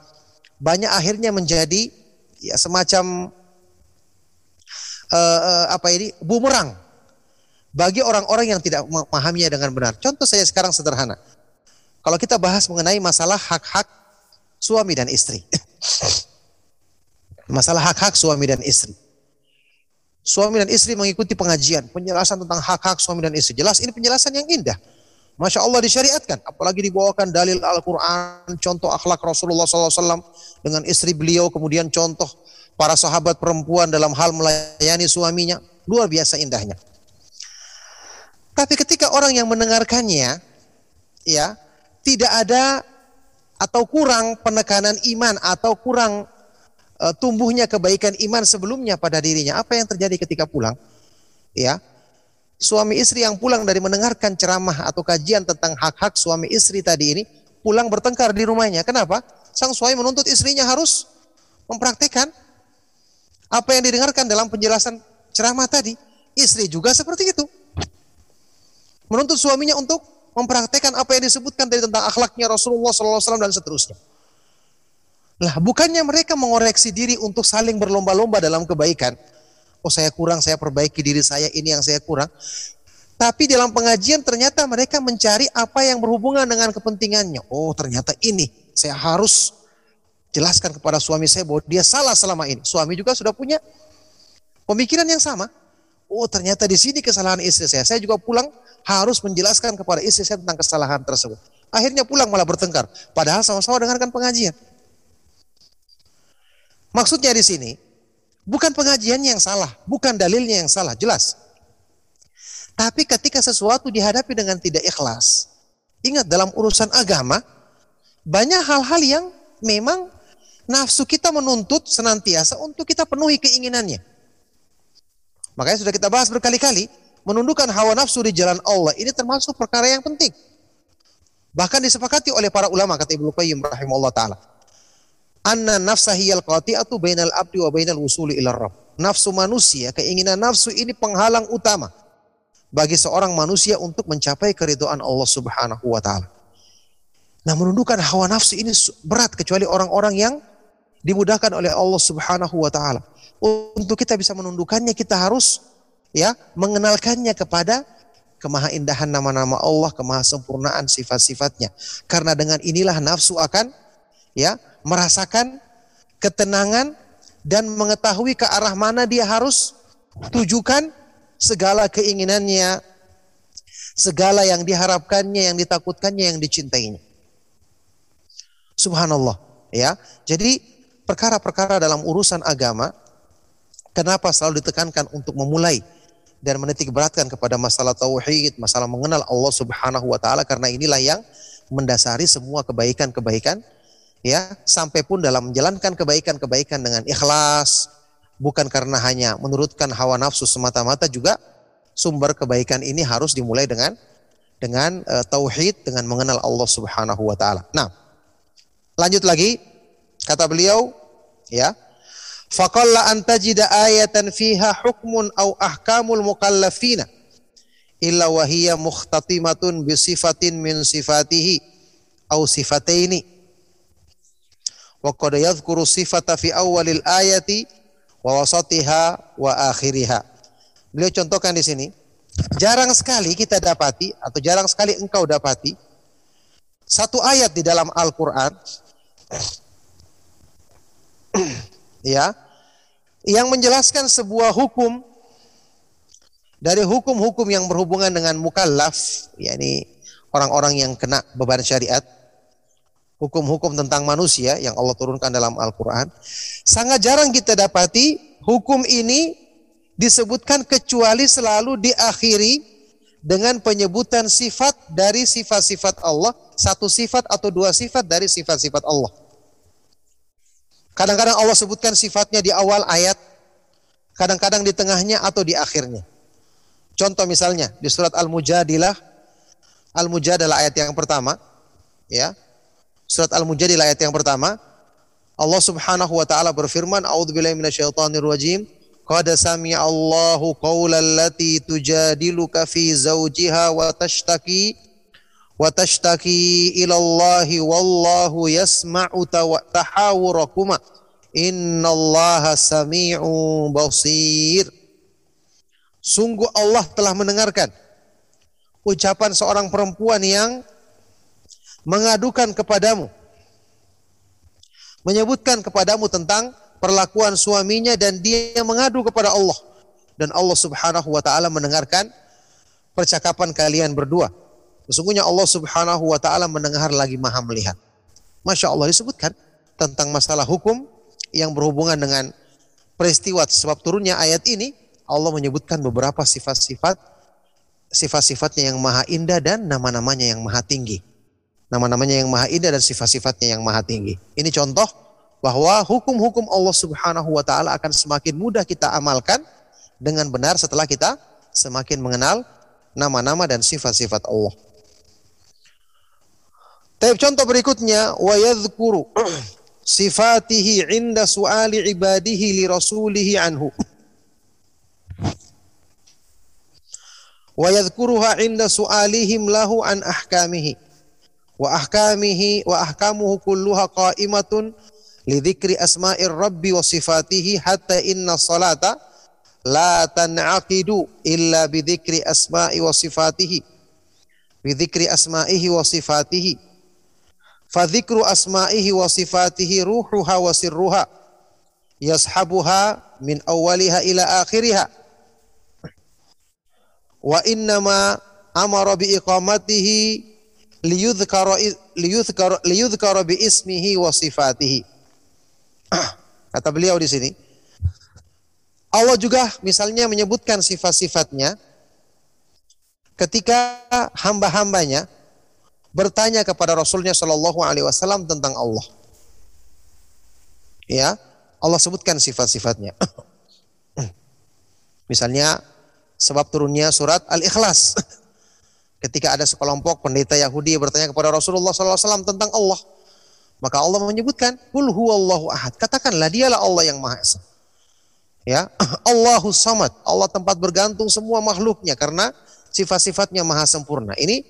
Banyak akhirnya menjadi ya semacam uh, apa ini bumerang bagi orang-orang yang tidak memahaminya dengan benar. Contoh saya sekarang sederhana. Kalau kita bahas mengenai masalah hak-hak suami dan istri. masalah hak-hak suami dan istri. Suami dan istri mengikuti pengajian, penjelasan tentang hak-hak suami dan istri. Jelas ini penjelasan yang indah. Masya Allah disyariatkan, apalagi dibawakan dalil Al-Quran, contoh akhlak Rasulullah SAW dengan istri beliau, kemudian contoh para sahabat perempuan dalam hal melayani suaminya, luar biasa indahnya. Tapi ketika orang yang mendengarkannya, ya tidak ada atau kurang penekanan iman atau kurang uh, tumbuhnya kebaikan iman sebelumnya pada dirinya, apa yang terjadi ketika pulang? Ya, suami istri yang pulang dari mendengarkan ceramah atau kajian tentang hak-hak suami istri tadi ini pulang bertengkar di rumahnya. Kenapa? Sang suami menuntut istrinya harus mempraktikkan apa yang didengarkan dalam penjelasan ceramah tadi. Istri juga seperti itu. Menuntut suaminya untuk mempraktekkan apa yang disebutkan dari tentang akhlaknya Rasulullah SAW dan seterusnya. Lah, bukannya mereka mengoreksi diri untuk saling berlomba-lomba dalam kebaikan. Oh, saya kurang, saya perbaiki diri saya, ini yang saya kurang. Tapi dalam pengajian ternyata mereka mencari apa yang berhubungan dengan kepentingannya. Oh, ternyata ini saya harus jelaskan kepada suami saya bahwa dia salah selama ini. Suami juga sudah punya pemikiran yang sama. Oh ternyata di sini kesalahan istri saya. Saya juga pulang harus menjelaskan kepada istri saya tentang kesalahan tersebut. Akhirnya pulang malah bertengkar. Padahal sama-sama dengarkan pengajian. Maksudnya di sini bukan pengajiannya yang salah, bukan dalilnya yang salah, jelas. Tapi ketika sesuatu dihadapi dengan tidak ikhlas, ingat dalam urusan agama banyak hal-hal yang memang nafsu kita menuntut senantiasa untuk kita penuhi keinginannya. Makanya sudah kita bahas berkali-kali, menundukkan hawa nafsu di jalan Allah ini termasuk perkara yang penting. Bahkan disepakati oleh para ulama kata Ibnu Qayyim rahimahullah taala. Anna nafsa hiyal qati'atu bainal abdi wa bainal wusuli ila rabb. Nafsu manusia, keinginan nafsu ini penghalang utama bagi seorang manusia untuk mencapai keridhaan Allah Subhanahu wa taala. Nah, menundukkan hawa nafsu ini berat kecuali orang-orang yang dimudahkan oleh Allah Subhanahu wa taala. Untuk kita bisa menundukkannya kita harus ya mengenalkannya kepada kemahaindahan nama-nama Allah, kemahasempurnaan sifat-sifatnya. Karena dengan inilah nafsu akan ya merasakan ketenangan dan mengetahui ke arah mana dia harus tujukan segala keinginannya, segala yang diharapkannya, yang ditakutkannya, yang dicintainya. Subhanallah, ya. Jadi perkara-perkara dalam urusan agama, kenapa selalu ditekankan untuk memulai dan menitik beratkan kepada masalah tauhid, masalah mengenal Allah Subhanahu wa taala karena inilah yang mendasari semua kebaikan-kebaikan ya, sampai pun dalam menjalankan kebaikan-kebaikan dengan ikhlas, bukan karena hanya menurutkan hawa nafsu semata-mata juga sumber kebaikan ini harus dimulai dengan dengan uh, tauhid dengan mengenal Allah Subhanahu wa taala. Nah, lanjut lagi kata beliau ya faqalla an tajida ayatan fiha hukmun au ahkamul mukallafina illa wa hiya mukhtatimatun bi sifatin min sifatihi au sifataini wa qad yadhkuru ayati wa beliau contohkan di sini jarang sekali kita dapati atau jarang sekali engkau dapati satu ayat di dalam Al-Qur'an ya yang menjelaskan sebuah hukum dari hukum-hukum yang berhubungan dengan mukallaf yakni orang-orang yang kena beban syariat hukum-hukum tentang manusia yang Allah turunkan dalam Al-Qur'an sangat jarang kita dapati hukum ini disebutkan kecuali selalu diakhiri dengan penyebutan sifat dari sifat-sifat Allah, satu sifat atau dua sifat dari sifat-sifat Allah. Kadang-kadang Allah sebutkan sifatnya di awal ayat, kadang-kadang di tengahnya atau di akhirnya. Contoh misalnya di surat Al-Mujadilah, Al-Mujadilah ayat yang pertama, ya. Surat Al-Mujadilah ayat yang pertama, Allah Subhanahu wa taala berfirman, "A'udzubillahi minasyaitonir rajim." Qad sami'a Allahu qaulal lati tujadiluka fi zawjiha wa tashtaki wa tashtaki ila Allahi wallahu yasma'u tahawurakuma. Innallaha sami'u basir. Sungguh Allah telah mendengarkan ucapan seorang perempuan yang mengadukan kepadamu menyebutkan kepadamu tentang perlakuan suaminya dan dia mengadu kepada Allah dan Allah Subhanahu wa taala mendengarkan percakapan kalian berdua. Sesungguhnya Allah Subhanahu wa taala mendengar lagi Maha melihat. Masya Allah disebutkan tentang masalah hukum yang berhubungan dengan peristiwa sebab turunnya ayat ini Allah menyebutkan beberapa sifat-sifat sifat-sifatnya yang maha indah dan nama-namanya yang maha tinggi. Nama-namanya yang maha indah dan sifat-sifatnya yang maha tinggi. Ini contoh bahwa hukum-hukum Allah Subhanahu wa taala akan semakin mudah kita amalkan dengan benar setelah kita semakin mengenal nama-nama dan sifat-sifat Allah. Tapi contoh berikutnya wa yadhkuru sifatihi inda su'ali ibadihi li rasulihi anhu. Wa yadhkuruha inda su'alihim lahu an ahkamihi. Wa ahkamihi wa ahkamuhu kulluha qa'imatun li dzikri asma'ir rabbi wa sifatihi hatta inna salata la tan'aqidu illa bi dzikri asma'i wa sifatihi. Bi dzikri asma'ihi wa sifatihi Fadzikru asma'ihi wa sifatihi ruhuha liyudhkara liyudhkara bi ismihi wa sifatihi. Kata beliau di sini, Allah juga misalnya menyebutkan sifat-sifatnya ketika hamba-hambanya bertanya kepada Rasulnya Shallallahu Alaihi Wasallam tentang Allah. Ya, Allah sebutkan sifat-sifatnya. Misalnya sebab turunnya surat Al-Ikhlas. Ketika ada sekelompok pendeta Yahudi bertanya kepada Rasulullah SAW tentang Allah, maka Allah menyebutkan, "Qul huwallahu ahad." Katakanlah dialah Allah yang Maha Esa. Ya, Allahu Samad. Allah tempat bergantung semua makhluknya karena sifat-sifatnya maha sempurna. Ini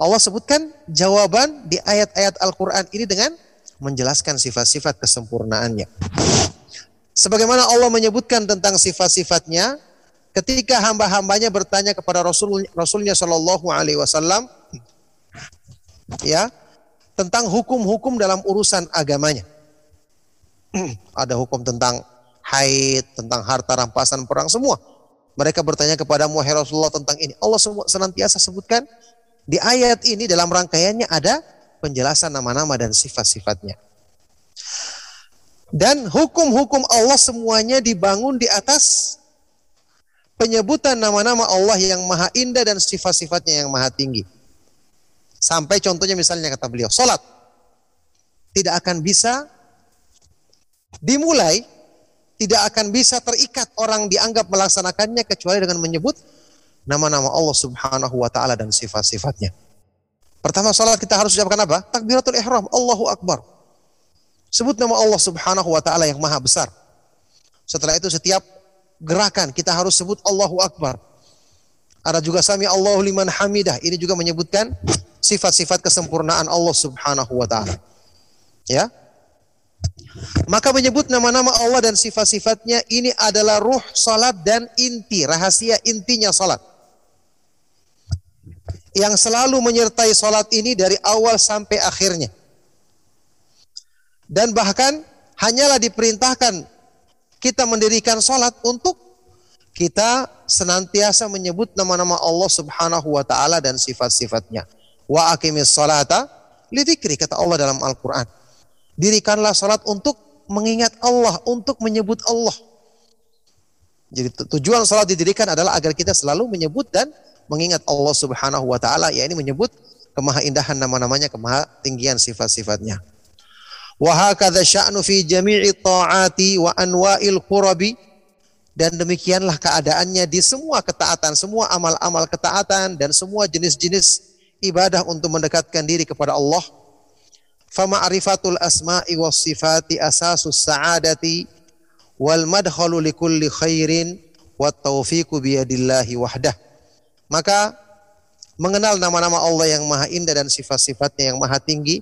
Allah sebutkan jawaban di ayat-ayat Al-Quran ini dengan menjelaskan sifat-sifat kesempurnaannya. Sebagaimana Allah menyebutkan tentang sifat-sifatnya, ketika hamba-hambanya bertanya kepada Rasul Rasulnya Shallallahu Alaihi Wasallam, ya tentang hukum-hukum dalam urusan agamanya. Ada hukum tentang haid, tentang harta rampasan perang semua. Mereka bertanya kepada Muhammad Rasulullah tentang ini. Allah senantiasa sebutkan di ayat ini dalam rangkaiannya ada penjelasan nama-nama dan sifat-sifatnya. Dan hukum-hukum Allah semuanya dibangun di atas penyebutan nama-nama Allah yang maha indah dan sifat-sifatnya yang maha tinggi. Sampai contohnya misalnya kata beliau, sholat tidak akan bisa dimulai, tidak akan bisa terikat orang dianggap melaksanakannya kecuali dengan menyebut nama-nama Allah Subhanahu wa taala dan sifat-sifatnya. Pertama salat kita harus ucapkan apa? Takbiratul ihram, Allahu akbar. Sebut nama Allah Subhanahu wa taala yang maha besar. Setelah itu setiap gerakan kita harus sebut Allahu akbar. Ada juga sami Allahu liman hamidah. Ini juga menyebutkan sifat-sifat kesempurnaan Allah Subhanahu wa taala. Ya. Maka menyebut nama-nama Allah dan sifat-sifatnya ini adalah ruh salat dan inti, rahasia intinya salat yang selalu menyertai sholat ini dari awal sampai akhirnya. Dan bahkan hanyalah diperintahkan kita mendirikan sholat untuk kita senantiasa menyebut nama-nama Allah subhanahu wa ta'ala dan sifat-sifatnya. Wa akimis sholata lidikri, kata Allah dalam Al-Quran. Dirikanlah sholat untuk mengingat Allah, untuk menyebut Allah. Jadi tujuan sholat didirikan adalah agar kita selalu menyebut dan mengingat Allah Subhanahu wa taala ya ini menyebut kemahaindahan nama-namanya, kemahatinggian sifat-sifatnya. Wa dan demikianlah keadaannya di semua ketaatan, semua amal-amal ketaatan dan semua jenis-jenis ibadah untuk mendekatkan diri kepada Allah. Fama'rifatul asma'i was sifati asasus sa'adati wal madkhalu likulli khairin wat taufiqu biyadillahi wahdah. Maka mengenal nama-nama Allah yang maha indah dan sifat-sifatnya yang maha tinggi,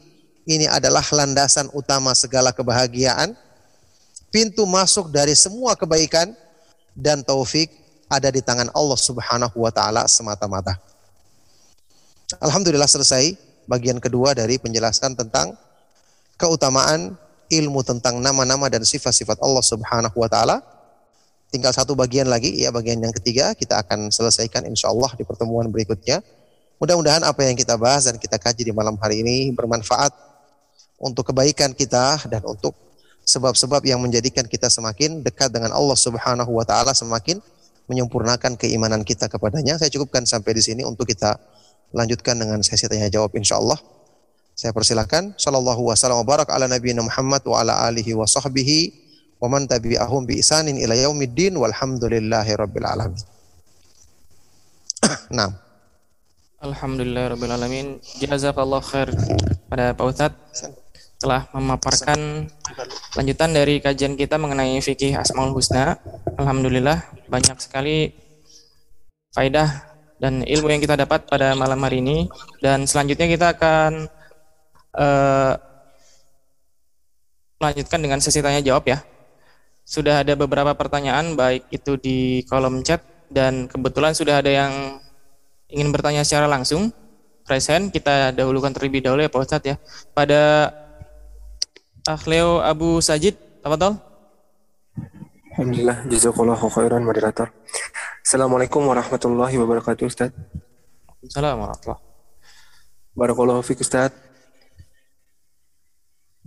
ini adalah landasan utama segala kebahagiaan, pintu masuk dari semua kebaikan dan taufik ada di tangan Allah Subhanahu wa taala semata-mata. Alhamdulillah selesai bagian kedua dari penjelasan tentang keutamaan ilmu tentang nama-nama dan sifat-sifat Allah Subhanahu wa taala. Tinggal satu bagian lagi, ya bagian yang ketiga kita akan selesaikan insya Allah di pertemuan berikutnya. Mudah-mudahan apa yang kita bahas dan kita kaji di malam hari ini bermanfaat untuk kebaikan kita dan untuk sebab-sebab yang menjadikan kita semakin dekat dengan Allah Subhanahu wa taala, semakin menyempurnakan keimanan kita kepadanya. Saya cukupkan sampai di sini untuk kita lanjutkan dengan sesi tanya jawab insya Allah. Saya persilakan. Sallallahu wasallam wa barak ala nabiyina Muhammad wa ala alihi wa sahbihi wa man tabi'ahum bi isanin ila yaumiddin walhamdulillahi rabbil alamin. Nah, Alhamdulillahirrahmanirrahim. Jazakallah khair pada Pak Ustadz telah memaparkan lanjutan dari kajian kita mengenai fikih Asmaul Husna. Alhamdulillah banyak sekali faidah dan ilmu yang kita dapat pada malam hari ini dan selanjutnya kita akan uh, melanjutkan dengan sesi tanya jawab ya. Sudah ada beberapa pertanyaan baik itu di kolom chat dan kebetulan sudah ada yang ingin bertanya secara langsung, present kita dahulukan terlebih dahulu ya Pak Ustadz ya. Pada Akhleo Abu Sajid, tafadhol. Alhamdulillah, jazakallahu khairan moderator. Assalamualaikum warahmatullahi wabarakatuh Ustaz. Assalamualaikum warahmatullahi Barakallahu fiik Ustaz.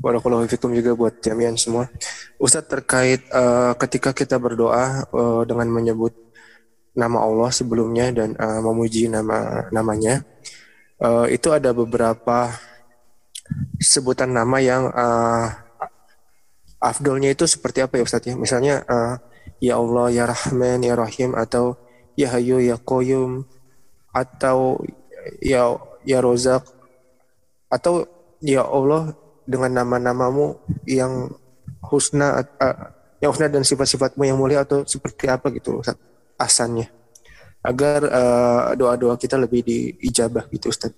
Barakallahu fikum juga buat jamian semua. Ustaz terkait uh, ketika kita berdoa uh, dengan menyebut nama Allah sebelumnya dan uh, memuji nama namanya uh, itu ada beberapa sebutan nama yang uh, afdolnya itu seperti apa ya Ustaz ya misalnya uh, ya Allah ya Rahman ya Rahim atau ya Hayyu ya Qayyum atau ya ya Rozak atau ya Allah dengan nama-namamu yang husna uh, yang husna dan sifat-sifatmu yang mulia atau seperti apa gitu Ustaz asannya agar uh, doa-doa kita lebih diijabah gitu Ustaz.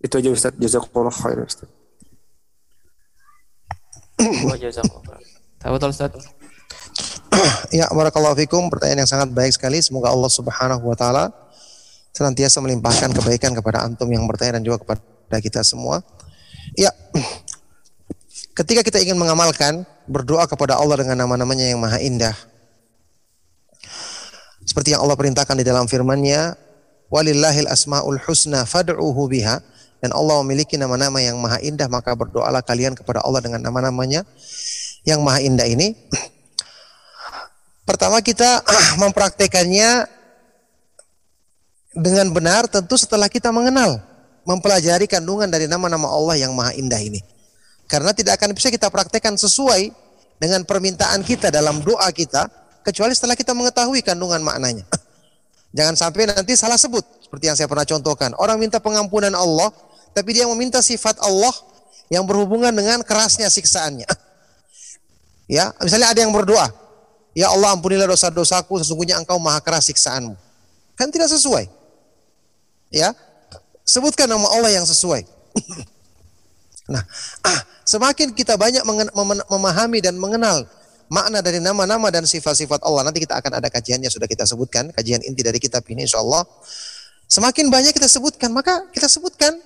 Itu aja Ustaz. Jazakallah khair Ustaz. Tahu Ustaz. ya, barakallahu fikum. Pertanyaan yang sangat baik sekali. Semoga Allah Subhanahu wa taala senantiasa melimpahkan kebaikan kepada antum yang bertanya dan juga kepada kita semua. Ya. Ketika kita ingin mengamalkan berdoa kepada Allah dengan nama-namanya yang maha indah, seperti yang Allah perintahkan di dalam firman-Nya, "Walillahil asmaul husna fad'uhu biha." Dan Allah memiliki nama-nama yang maha indah, maka berdoalah kalian kepada Allah dengan nama-namanya yang maha indah ini. Pertama kita mempraktekannya dengan benar tentu setelah kita mengenal, mempelajari kandungan dari nama-nama Allah yang maha indah ini. Karena tidak akan bisa kita praktekkan sesuai dengan permintaan kita dalam doa kita kecuali setelah kita mengetahui kandungan maknanya. Jangan sampai nanti salah sebut seperti yang saya pernah contohkan. Orang minta pengampunan Allah, tapi dia meminta sifat Allah yang berhubungan dengan kerasnya siksaannya. Ya, misalnya ada yang berdoa, "Ya Allah, ampunilah dosa-dosaku, sesungguhnya Engkau Maha keras siksaanmu." Kan tidak sesuai. Ya. Sebutkan nama Allah yang sesuai. nah, semakin kita banyak memahami dan mengenal makna dari nama-nama dan sifat-sifat Allah. Nanti kita akan ada kajiannya sudah kita sebutkan, kajian inti dari kitab ini insya Allah. Semakin banyak kita sebutkan, maka kita sebutkan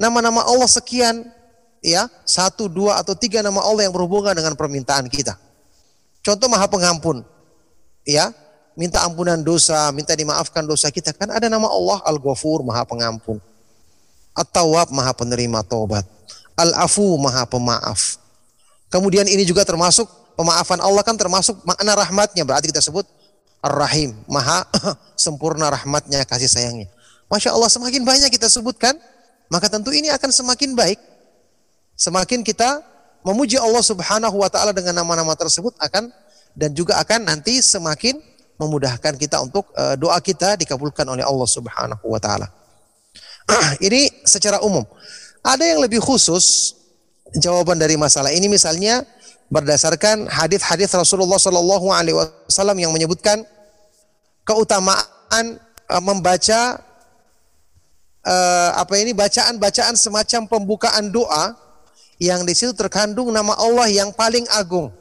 nama-nama Allah sekian, ya satu, dua atau tiga nama Allah yang berhubungan dengan permintaan kita. Contoh Maha Pengampun, ya minta ampunan dosa, minta dimaafkan dosa kita kan ada nama Allah Al-Ghafur Maha Pengampun, At-Tawwab Maha Penerima Taubat, Al-Afu Maha Pemaaf. Kemudian ini juga termasuk Pemaafan Allah kan termasuk makna rahmatnya. Berarti kita sebut Ar-Rahim. Maha sempurna rahmatnya, kasih sayangnya. Masya Allah semakin banyak kita sebutkan, maka tentu ini akan semakin baik. Semakin kita memuji Allah subhanahu wa ta'ala dengan nama-nama tersebut akan dan juga akan nanti semakin memudahkan kita untuk uh, doa kita dikabulkan oleh Allah subhanahu wa ta'ala. ini secara umum. Ada yang lebih khusus jawaban dari masalah ini misalnya berdasarkan hadis-hadis Rasulullah Shallallahu Alaihi Wasallam yang menyebutkan keutamaan uh, membaca uh, apa ini bacaan-bacaan semacam pembukaan doa yang di situ terkandung nama Allah yang paling agung.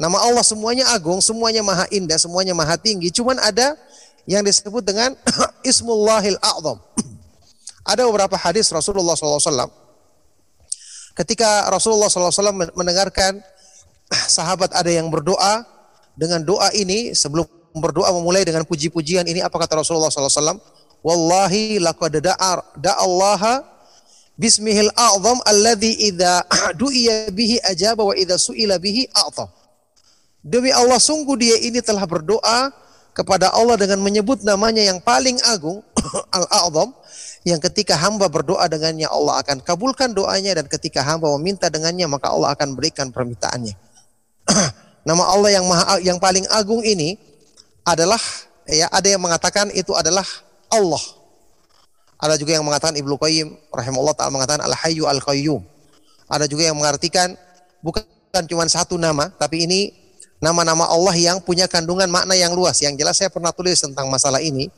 Nama Allah semuanya agung, semuanya maha indah, semuanya maha tinggi. Cuman ada yang disebut dengan Ismullahil A'zam. ada beberapa hadis Rasulullah SAW Ketika Rasulullah SAW mendengarkan sahabat ada yang berdoa dengan doa ini sebelum berdoa memulai dengan puji-pujian ini apa kata Rasulullah SAW? Wallahi laqad da'a da'allaha bismihil a'zam alladhi idza du'iya bihi ajaba wa idza su'ila bihi a'ta. Demi Allah sungguh dia ini telah berdoa kepada Allah dengan menyebut namanya yang paling agung al-a'zam yang ketika hamba berdoa dengannya Allah akan kabulkan doanya dan ketika hamba meminta dengannya maka Allah akan berikan permintaannya. Nama Allah yang maha yang paling agung ini adalah ya ada yang mengatakan itu adalah Allah. Ada juga yang mengatakan Ibnu Qayyim rahimahullah taala mengatakan Al-Hayyu Al-Qayyum. Ada juga yang mengartikan bukan cuma satu nama, tapi ini nama-nama Allah yang punya kandungan makna yang luas. Yang jelas saya pernah tulis tentang masalah ini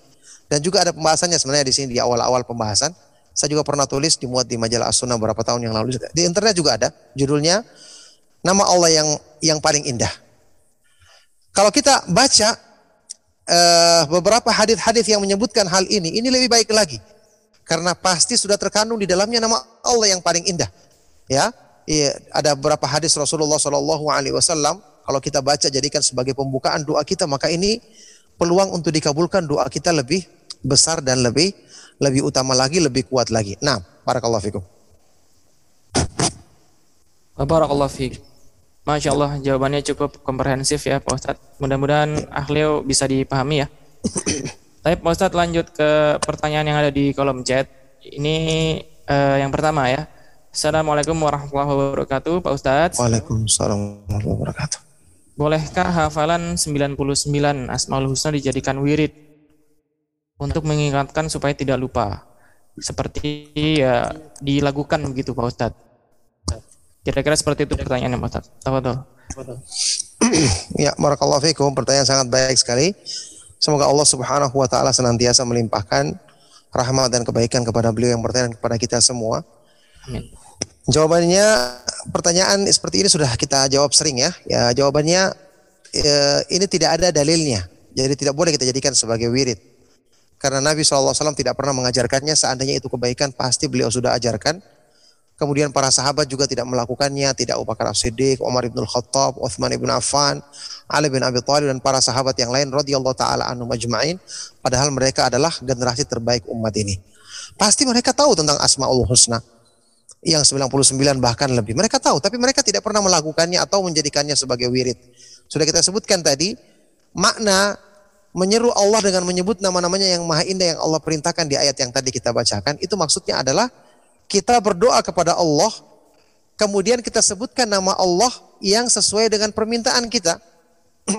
dan juga ada pembahasannya sebenarnya di sini di awal-awal pembahasan. Saya juga pernah tulis dimuat di majalah As-Sunnah beberapa tahun yang lalu. Di internet juga ada judulnya nama Allah yang yang paling indah. Kalau kita baca uh, beberapa hadis-hadis yang menyebutkan hal ini, ini lebih baik lagi. Karena pasti sudah terkandung di dalamnya nama Allah yang paling indah. Ya, iya, ada beberapa hadis Rasulullah Shallallahu Alaihi Wasallam. Kalau kita baca jadikan sebagai pembukaan doa kita, maka ini peluang untuk dikabulkan doa kita lebih besar dan lebih lebih utama lagi, lebih kuat lagi. Nah, barakallahu fikum. Barakallahu fiik. Masya Allah jawabannya cukup komprehensif ya Pak Ustadz. Mudah-mudahan ahlio bisa dipahami ya. Tapi Pak Ustadz lanjut ke pertanyaan yang ada di kolom chat. Ini uh, yang pertama ya. Assalamualaikum warahmatullahi wabarakatuh Pak Ustadz. Waalaikumsalam warahmatullahi wabarakatuh. Bolehkah hafalan 99 Asmaul Husna dijadikan wirid untuk mengingatkan supaya tidak lupa? Seperti ya dilakukan begitu Pak Ustadz. Kira-kira seperti itu pertanyaannya. Apa tuh? ya, barakallahu fikum. Pertanyaan sangat baik sekali. Semoga Allah Subhanahu wa taala senantiasa melimpahkan rahmat dan kebaikan kepada beliau yang bertanya kepada kita semua. Amin. Jawabannya pertanyaan seperti ini sudah kita jawab sering ya. Ya, jawabannya ya, ini tidak ada dalilnya. Jadi tidak boleh kita jadikan sebagai wirid. Karena Nabi SAW tidak pernah mengajarkannya, seandainya itu kebaikan pasti beliau sudah ajarkan. Kemudian para sahabat juga tidak melakukannya, tidak Abu Bakar As-Siddiq, Umar bin Khattab, Uthman bin Affan, Ali bin Abi Thalib dan para sahabat yang lain radhiyallahu taala anhum majma'in, padahal mereka adalah generasi terbaik umat ini. Pasti mereka tahu tentang Asmaul Husna yang 99 bahkan lebih. Mereka tahu, tapi mereka tidak pernah melakukannya atau menjadikannya sebagai wirid. Sudah kita sebutkan tadi, makna menyeru Allah dengan menyebut nama-namanya yang maha indah yang Allah perintahkan di ayat yang tadi kita bacakan, itu maksudnya adalah kita berdoa kepada Allah, kemudian kita sebutkan nama Allah yang sesuai dengan permintaan kita.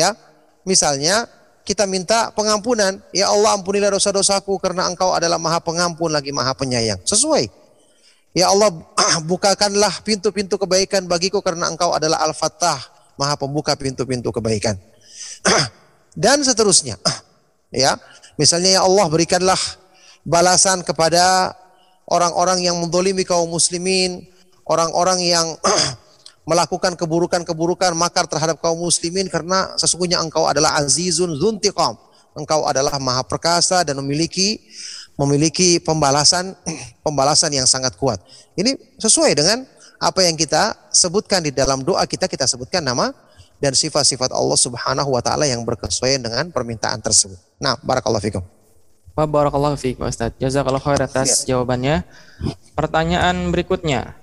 ya, misalnya kita minta pengampunan, ya Allah ampunilah dosa-dosaku karena Engkau adalah Maha Pengampun lagi Maha Penyayang. Sesuai. Ya Allah bukakanlah pintu-pintu kebaikan bagiku karena Engkau adalah Al-Fattah, Maha Pembuka pintu-pintu kebaikan. Dan seterusnya. ya, misalnya ya Allah berikanlah balasan kepada orang-orang yang mendolimi kaum muslimin, orang-orang yang melakukan keburukan-keburukan makar terhadap kaum muslimin karena sesungguhnya engkau adalah azizun zuntiqam. Engkau adalah maha perkasa dan memiliki memiliki pembalasan pembalasan yang sangat kuat. Ini sesuai dengan apa yang kita sebutkan di dalam doa kita kita sebutkan nama dan sifat-sifat Allah Subhanahu wa taala yang berkesesuaian dengan permintaan tersebut. Nah, barakallahu fikum. Wa barakallahu fiik Ustaz. Jazakallahu khair atas ya. jawabannya. Pertanyaan berikutnya.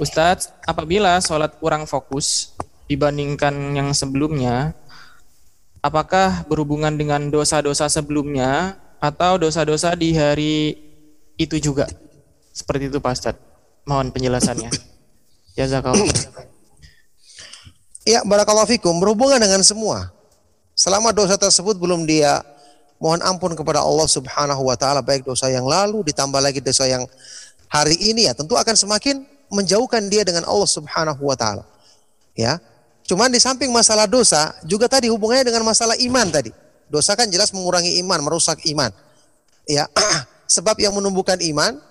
Ustadz, apabila sholat kurang fokus dibandingkan yang sebelumnya, apakah berhubungan dengan dosa-dosa sebelumnya atau dosa-dosa di hari itu juga? Seperti itu Pak Ustadz. Mohon penjelasannya. Jazakallah. Ya, barakallahu fikum. Berhubungan dengan semua. Selama dosa tersebut belum dia mohon ampun kepada Allah Subhanahu wa taala baik dosa yang lalu ditambah lagi dosa yang hari ini ya tentu akan semakin menjauhkan dia dengan Allah Subhanahu wa taala. Ya. Cuman di samping masalah dosa juga tadi hubungannya dengan masalah iman tadi. Dosa kan jelas mengurangi iman, merusak iman. Ya. Sebab yang menumbuhkan iman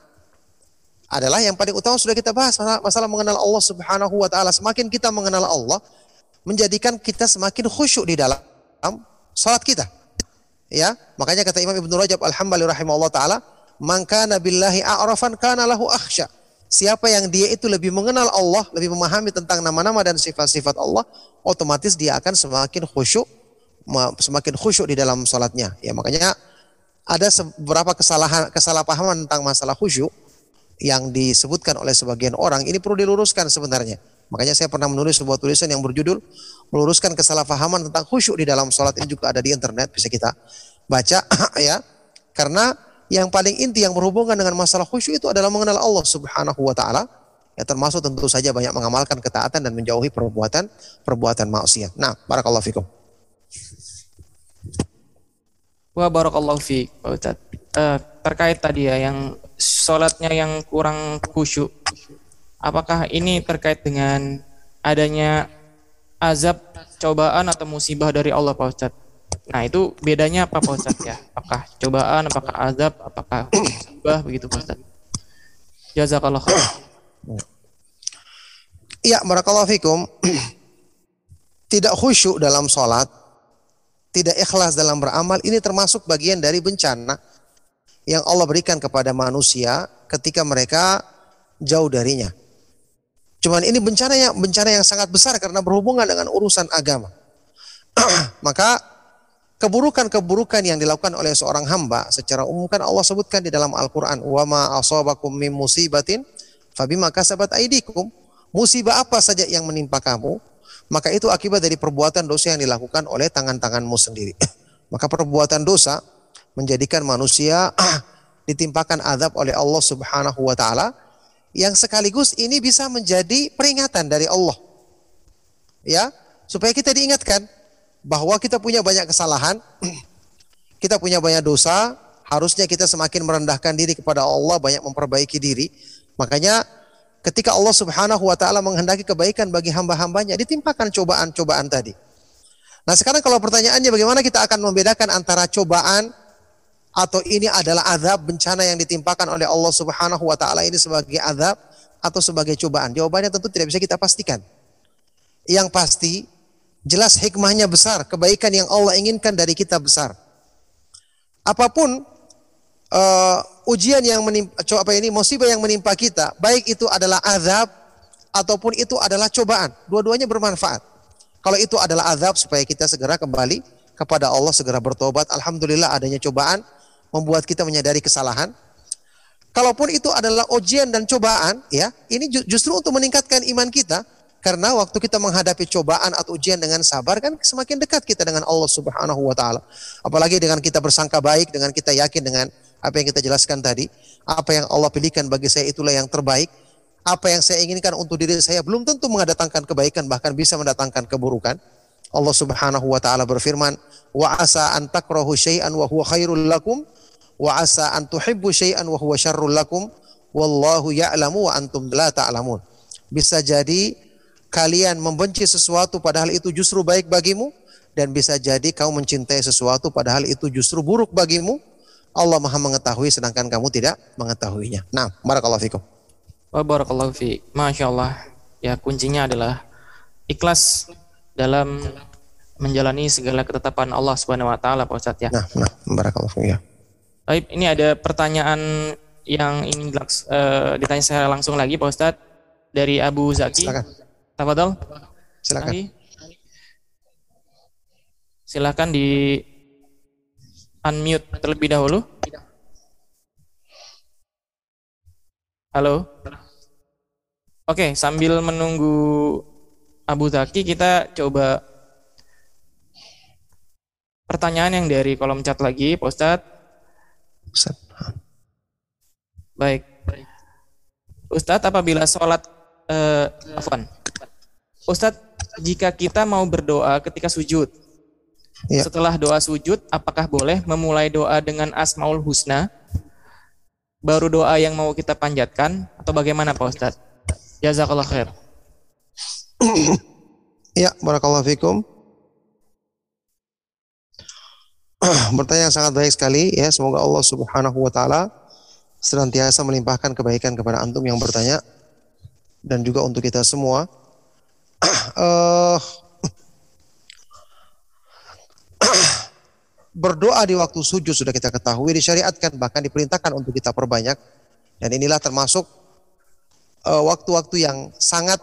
adalah yang paling utama sudah kita bahas masalah mengenal Allah Subhanahu wa taala. Semakin kita mengenal Allah menjadikan kita semakin khusyuk di dalam salat kita. Ya, makanya kata Imam Ibnu Rajab Al-Hambali rahimahullah taala, "Man kana billahi a'rafan kana lahu akhsya." Siapa yang dia itu lebih mengenal Allah, lebih memahami tentang nama-nama dan sifat-sifat Allah, otomatis dia akan semakin khusyuk, semakin khusyuk di dalam salatnya. Ya, makanya ada beberapa kesalahan kesalahpahaman tentang masalah khusyuk yang disebutkan oleh sebagian orang ini perlu diluruskan sebenarnya. Makanya saya pernah menulis sebuah tulisan yang berjudul meluruskan kesalahpahaman tentang khusyuk di dalam sholat ini juga ada di internet bisa kita baca ya. Karena yang paling inti yang berhubungan dengan masalah khusyuk itu adalah mengenal Allah Subhanahu wa taala. Ya termasuk tentu saja banyak mengamalkan ketaatan dan menjauhi perbuatan perbuatan maksiat. Nah, barakallahu fikum. Wa barakallahu fiik, Ustadz. Eh, terkait tadi ya yang sholatnya yang kurang khusyuk. Apakah ini terkait dengan adanya azab, cobaan atau musibah dari Allah Pak Ustadz? Nah itu bedanya apa Pak Ustadz ya? Apakah cobaan, apakah azab, apakah musibah begitu Pak Ustadz? Jazakallah khair. Iya, barakallahu fikum. Tidak khusyuk dalam sholat, tidak ikhlas dalam beramal, ini termasuk bagian dari bencana yang Allah berikan kepada manusia ketika mereka jauh darinya. Cuman ini bencana yang bencana yang sangat besar karena berhubungan dengan urusan agama. Maka keburukan-keburukan yang dilakukan oleh seorang hamba secara umum kan Allah sebutkan di dalam Al-Qur'an, "Wa ma asabakum min musibatin fabima kasabat aidikum." Musibah apa saja yang menimpa kamu, maka itu akibat dari perbuatan dosa yang dilakukan oleh tangan-tanganmu sendiri. maka perbuatan dosa menjadikan manusia ditimpakan azab oleh Allah Subhanahu wa taala yang sekaligus ini bisa menjadi peringatan dari Allah. Ya, supaya kita diingatkan bahwa kita punya banyak kesalahan, kita punya banyak dosa, harusnya kita semakin merendahkan diri kepada Allah, banyak memperbaiki diri. Makanya ketika Allah Subhanahu wa taala menghendaki kebaikan bagi hamba-hambanya, ditimpakan cobaan-cobaan tadi. Nah, sekarang kalau pertanyaannya bagaimana kita akan membedakan antara cobaan atau ini adalah azab bencana yang ditimpakan oleh Allah Subhanahu wa taala ini sebagai azab atau sebagai cobaan? Jawabannya tentu tidak bisa kita pastikan. Yang pasti jelas hikmahnya besar, kebaikan yang Allah inginkan dari kita besar. Apa pun uh, ujian yang menimpa, apa ini musibah yang menimpa kita, baik itu adalah azab ataupun itu adalah cobaan, dua-duanya bermanfaat. Kalau itu adalah azab supaya kita segera kembali kepada Allah, segera bertobat. Alhamdulillah adanya cobaan membuat kita menyadari kesalahan. Kalaupun itu adalah ujian dan cobaan, ya, ini justru untuk meningkatkan iman kita. Karena waktu kita menghadapi cobaan atau ujian dengan sabar kan semakin dekat kita dengan Allah Subhanahu wa taala. Apalagi dengan kita bersangka baik, dengan kita yakin dengan apa yang kita jelaskan tadi, apa yang Allah pilihkan bagi saya itulah yang terbaik. Apa yang saya inginkan untuk diri saya belum tentu mendatangkan kebaikan, bahkan bisa mendatangkan keburukan. Allah Subhanahu wa taala berfirman, "Wa asa an takrahu syai'an wa huwa khairul lakum wa asa an tuhibbu syai'an wa huwa syarrul lakum wallahu ya'lamu wa antum la ta'lamun." Bisa jadi kalian membenci sesuatu padahal itu justru baik bagimu dan bisa jadi kau mencintai sesuatu padahal itu justru buruk bagimu. Allah Maha mengetahui sedangkan kamu tidak mengetahuinya. Nah, barakallahu fikum. Wa barakallahu fi. Masya Allah. Ya kuncinya adalah ikhlas dalam menjalani segala ketetapan Allah Subhanahu wa taala Pak Ustadz ya. Nah, nah barakallahu ya. Baik, ini ada pertanyaan yang ingin uh, ditanya secara langsung lagi Pak Ustadz dari Abu Zaki. Silakan. Tafadhol. Silakan. Silakan di unmute terlebih dahulu. Halo. Oke, sambil menunggu Abu Zaki kita coba pertanyaan yang dari kolom chat lagi, Pak Ustadz. Ustaz. Baik. Ustadz, apabila sholat, eh, afwan. Ustadz, jika kita mau berdoa ketika sujud, Ya. setelah doa sujud, apakah boleh memulai doa dengan Asmaul Husna, baru doa yang mau kita panjatkan, atau bagaimana Pak Ustadz? Jazakallah khair. Ya, barakallahu fikum. Pertanyaan sangat baik sekali ya. Semoga Allah Subhanahu wa taala senantiasa melimpahkan kebaikan kepada antum yang bertanya dan juga untuk kita semua. uh, berdoa di waktu sujud sudah kita ketahui disyariatkan bahkan diperintahkan untuk kita perbanyak dan inilah termasuk eh, waktu-waktu uh, yang sangat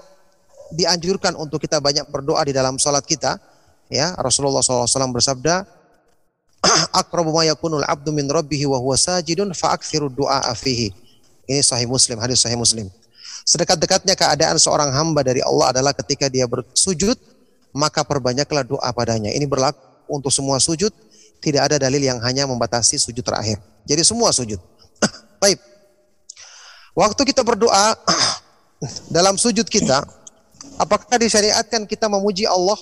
dianjurkan untuk kita banyak berdoa di dalam salat kita. Ya Rasulullah SAW bersabda akrabu ma yakunul abdu min wa huwa sajidun fa akthiru du'a fihi. Ini sahih Muslim hadis sahih Muslim. Sedekat-dekatnya keadaan seorang hamba dari Allah adalah ketika dia bersujud maka perbanyaklah doa padanya. Ini berlaku untuk semua sujud. Tidak ada dalil yang hanya membatasi sujud terakhir. Jadi semua sujud. Baik. Waktu kita berdoa dalam sujud kita apakah disyariatkan kita memuji Allah?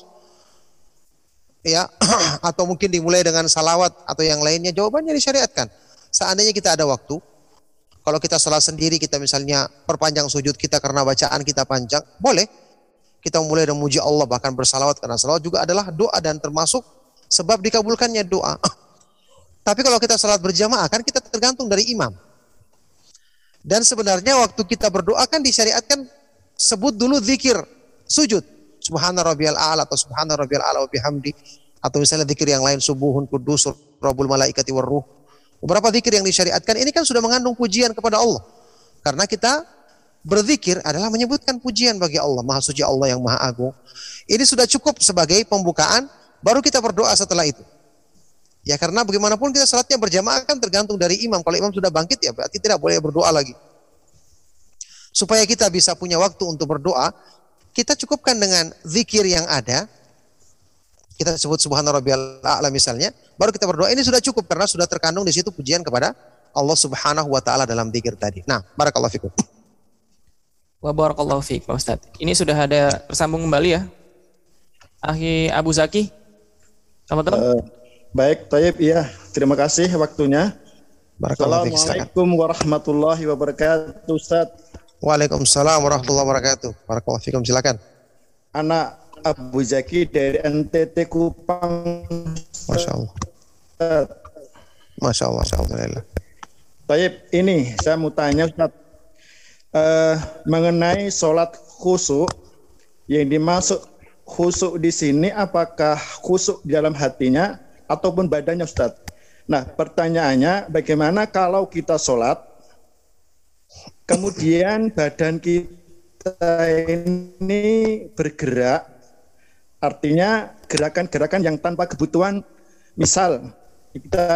Ya atau mungkin dimulai dengan salawat atau yang lainnya? Jawabannya disyariatkan. Seandainya kita ada waktu kalau kita salat sendiri kita misalnya perpanjang sujud kita karena bacaan kita panjang boleh. Kita mulai dengan muji Allah bahkan bersalawat karena salawat juga adalah doa dan termasuk sebab dikabulkannya doa. Tapi kalau kita salat berjamaah kan kita tergantung dari imam. Dan sebenarnya waktu kita berdoa kan disyariatkan sebut dulu zikir sujud. Subhana rabbiyal a'la atau subhana rabbiyal a'la wa bihamdi. Atau misalnya zikir yang lain subuhun kudus rabbul malaikati warruh beberapa zikir yang disyariatkan ini kan sudah mengandung pujian kepada Allah. Karena kita berzikir adalah menyebutkan pujian bagi Allah maha suci Allah yang maha agung. Ini sudah cukup sebagai pembukaan baru kita berdoa setelah itu. Ya karena bagaimanapun kita salatnya berjamaah kan tergantung dari imam. Kalau imam sudah bangkit ya berarti tidak boleh berdoa lagi. Supaya kita bisa punya waktu untuk berdoa, kita cukupkan dengan zikir yang ada. Kita sebut subhana rabbiyal a'la misalnya, baru kita berdoa. Ini sudah cukup karena sudah terkandung di situ pujian kepada Allah Subhanahu wa taala dalam zikir tadi. Nah, barakallahu fikum. Wa barakallahu fiik, Pak Ustaz. Ini sudah ada tersambung kembali ya. Ahi Abu Zaki. Selamat malam. Eh, baik, Taib, iya. Terima kasih waktunya. Barakallahu. Assalamualaikum warahmatullahi wabarakatuh, Ustaz. Waalaikumsalam warahmatullahi wabarakatuh. Barakallahu fikum. Silakan. Anak Abu Zaki dari NTT Kupang. Masya Allah. Masya Allah. Masya Allah. Taib, ini saya mau tanya Ustaz. Eh, mengenai sholat khusyuk yang dimasuk khusyuk di sini apakah khusyuk di dalam hatinya ataupun badannya Ustaz? Nah, pertanyaannya bagaimana kalau kita sholat kemudian badan kita ini bergerak artinya gerakan-gerakan yang tanpa kebutuhan. Misal kita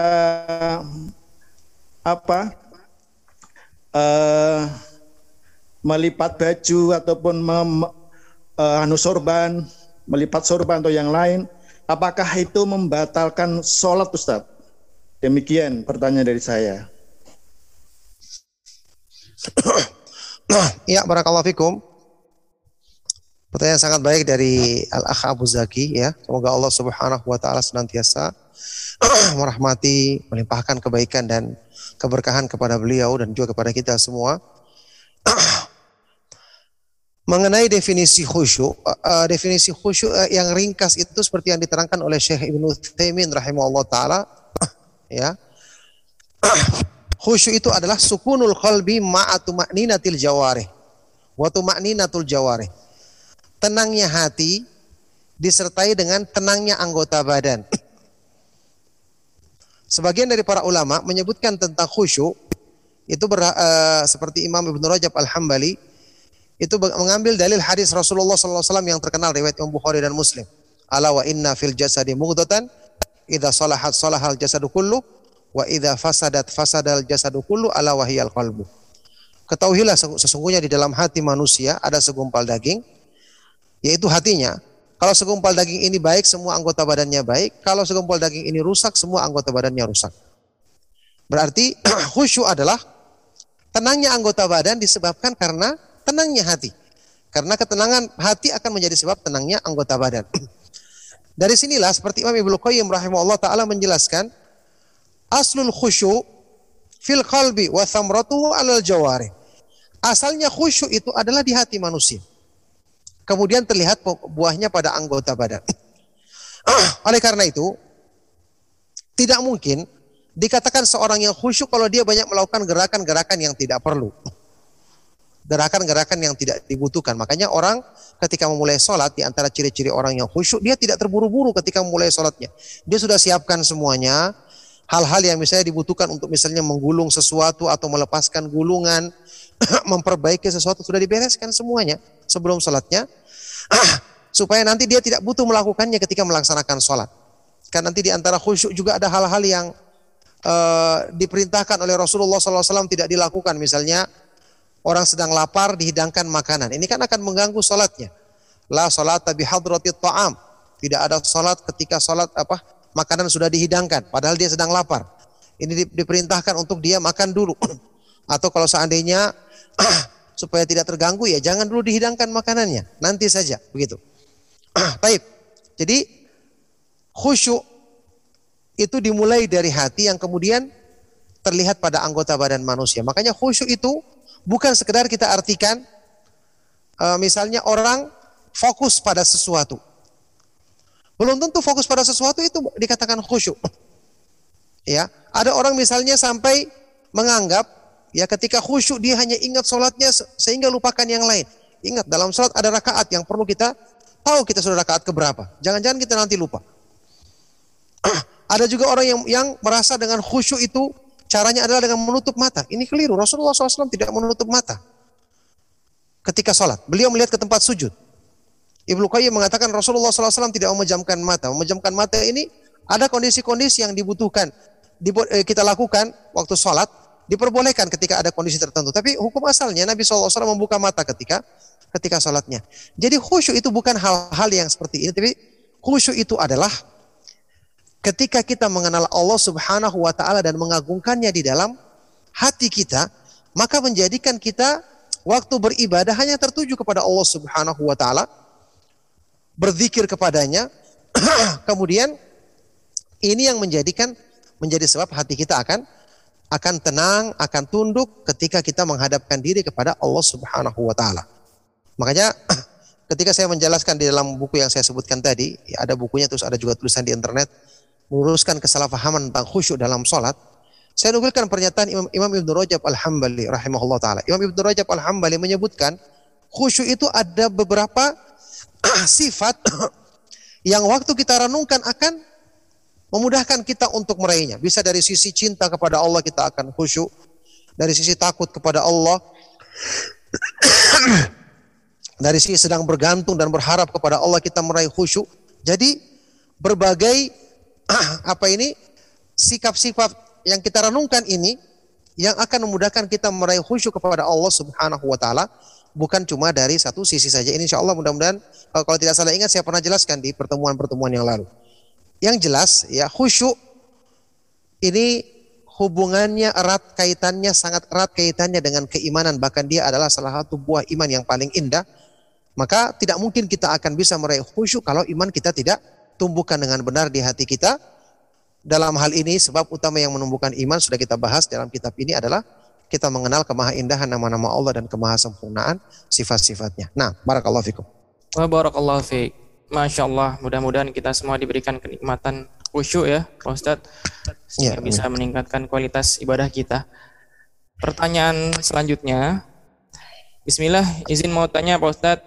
apa eh, melipat baju ataupun mem, eh, anu sorban melipat sorban atau yang lain apakah itu membatalkan sholat Ustaz? Demikian pertanyaan dari saya Ya, barakallahu fikum. Pertanyaan sangat baik dari Al-Akh Abu Zaki ya. Semoga Allah Subhanahu wa taala senantiasa merahmati, melimpahkan kebaikan dan keberkahan kepada beliau dan juga kepada kita semua. Mengenai definisi khusyuk, uh, definisi khusyuk uh, yang ringkas itu seperti yang diterangkan oleh Syekh Ibnu Taimin rahimahullah taala ya. Khusyuk itu adalah sukunul qalbi ma'atu ma'ninatil jawarih. Wa tuma'ninatul jawarih. Tenangnya hati disertai dengan tenangnya anggota badan. Sebagian dari para ulama menyebutkan tentang khusyuk itu ber, uh, seperti Imam Ibnu Rajab Al-Hambali itu mengambil dalil hadis Rasulullah SAW yang terkenal riwayat Imam Bukhari dan Muslim. Ala wa inna fil jasadi mughdatan idza salahat salahal jasadu kullu wa idza fasadat fasadal jasadu kullu ala wahyal qalbu. Ketahuilah sesungguhnya di dalam hati manusia ada segumpal daging yaitu hatinya. Kalau segumpal daging ini baik semua anggota badannya baik, kalau segumpal daging ini rusak semua anggota badannya rusak. Berarti khusyuk adalah tenangnya anggota badan disebabkan karena tenangnya hati. Karena ketenangan hati akan menjadi sebab tenangnya anggota badan. Dari sinilah seperti Imam Ibnu Qayyim rahimahullah taala menjelaskan aslul khusyuk fil qalbi wa thamratuhu alal jawari. Asalnya khusyuk itu adalah di hati manusia. Kemudian terlihat buahnya pada anggota badan. Oleh karena itu, tidak mungkin dikatakan seorang yang khusyuk kalau dia banyak melakukan gerakan-gerakan yang tidak perlu. Gerakan-gerakan yang tidak dibutuhkan. Makanya orang ketika memulai sholat, di antara ciri-ciri orang yang khusyuk, dia tidak terburu-buru ketika memulai sholatnya. Dia sudah siapkan semuanya, hal-hal yang misalnya dibutuhkan untuk misalnya menggulung sesuatu atau melepaskan gulungan, memperbaiki sesuatu sudah dibereskan semuanya sebelum sholatnya, supaya nanti dia tidak butuh melakukannya ketika melaksanakan sholat. Karena nanti di antara khusyuk juga ada hal-hal yang uh, diperintahkan oleh Rasulullah SAW tidak dilakukan, misalnya orang sedang lapar dihidangkan makanan, ini kan akan mengganggu sholatnya. La sholat tabi hadratit ta'am. Tidak ada sholat ketika sholat apa makanan sudah dihidangkan, padahal dia sedang lapar. Ini diperintahkan untuk dia makan dulu. Atau kalau seandainya supaya tidak terganggu ya jangan dulu dihidangkan makanannya, nanti saja begitu. Baik. Jadi khusyuk itu dimulai dari hati yang kemudian terlihat pada anggota badan manusia. Makanya khusyuk itu bukan sekedar kita artikan uh, misalnya orang fokus pada sesuatu. Belum tentu fokus pada sesuatu itu dikatakan khusyuk. Ya, ada orang misalnya sampai menganggap ya ketika khusyuk dia hanya ingat sholatnya sehingga lupakan yang lain. Ingat dalam sholat ada rakaat yang perlu kita tahu kita sudah rakaat keberapa. Jangan-jangan kita nanti lupa. ada juga orang yang yang merasa dengan khusyuk itu caranya adalah dengan menutup mata. Ini keliru. Rasulullah SAW tidak menutup mata ketika sholat. Beliau melihat ke tempat sujud. Ibnu Qayyim mengatakan Rasulullah SAW tidak memejamkan mata. Memejamkan mata ini ada kondisi-kondisi yang dibutuhkan eh, kita lakukan waktu sholat diperbolehkan ketika ada kondisi tertentu. Tapi hukum asalnya Nabi SAW membuka mata ketika ketika sholatnya. Jadi khusyuk itu bukan hal-hal yang seperti ini, tapi khusyuk itu adalah ketika kita mengenal Allah Subhanahu wa taala dan mengagungkannya di dalam hati kita, maka menjadikan kita waktu beribadah hanya tertuju kepada Allah Subhanahu wa taala, berzikir kepadanya, kemudian ini yang menjadikan menjadi sebab hati kita akan akan tenang, akan tunduk ketika kita menghadapkan diri kepada Allah Subhanahu wa taala. Makanya ketika saya menjelaskan di dalam buku yang saya sebutkan tadi, ya ada bukunya terus ada juga tulisan di internet meluruskan kesalahpahaman tentang khusyuk dalam sholat. Saya nukilkan pernyataan Imam, Imam Ibnu Rajab Al-Hambali rahimahullah taala. Imam Ibnu Rajab Al-Hambali menyebutkan khusyuk itu ada beberapa sifat yang waktu kita renungkan akan memudahkan kita untuk meraihnya. Bisa dari sisi cinta kepada Allah kita akan khusyuk, dari sisi takut kepada Allah, dari sisi sedang bergantung dan berharap kepada Allah kita meraih khusyuk. Jadi berbagai apa ini sikap-sikap yang kita renungkan ini yang akan memudahkan kita meraih khusyuk kepada Allah Subhanahu wa taala bukan cuma dari satu sisi saja. Ini insya Allah mudah-mudahan kalau tidak salah ingat saya pernah jelaskan di pertemuan-pertemuan yang lalu. Yang jelas ya khusyuk ini hubungannya erat kaitannya sangat erat kaitannya dengan keimanan bahkan dia adalah salah satu buah iman yang paling indah maka tidak mungkin kita akan bisa meraih khusyuk kalau iman kita tidak tumbuhkan dengan benar di hati kita dalam hal ini sebab utama yang menumbuhkan iman sudah kita bahas dalam kitab ini adalah kita mengenal kemahaindahan nama-nama Allah dan kemahasempurnaan sifat-sifatnya. Nah, barakallahu fikum. Wa barakallahu fiik. Masya Allah, mudah-mudahan kita semua diberikan kenikmatan khusyuk ya, Pak Ustadz, ya, bisa ya. meningkatkan kualitas ibadah kita. Pertanyaan selanjutnya, Bismillah, izin mau tanya Pak Ustadz,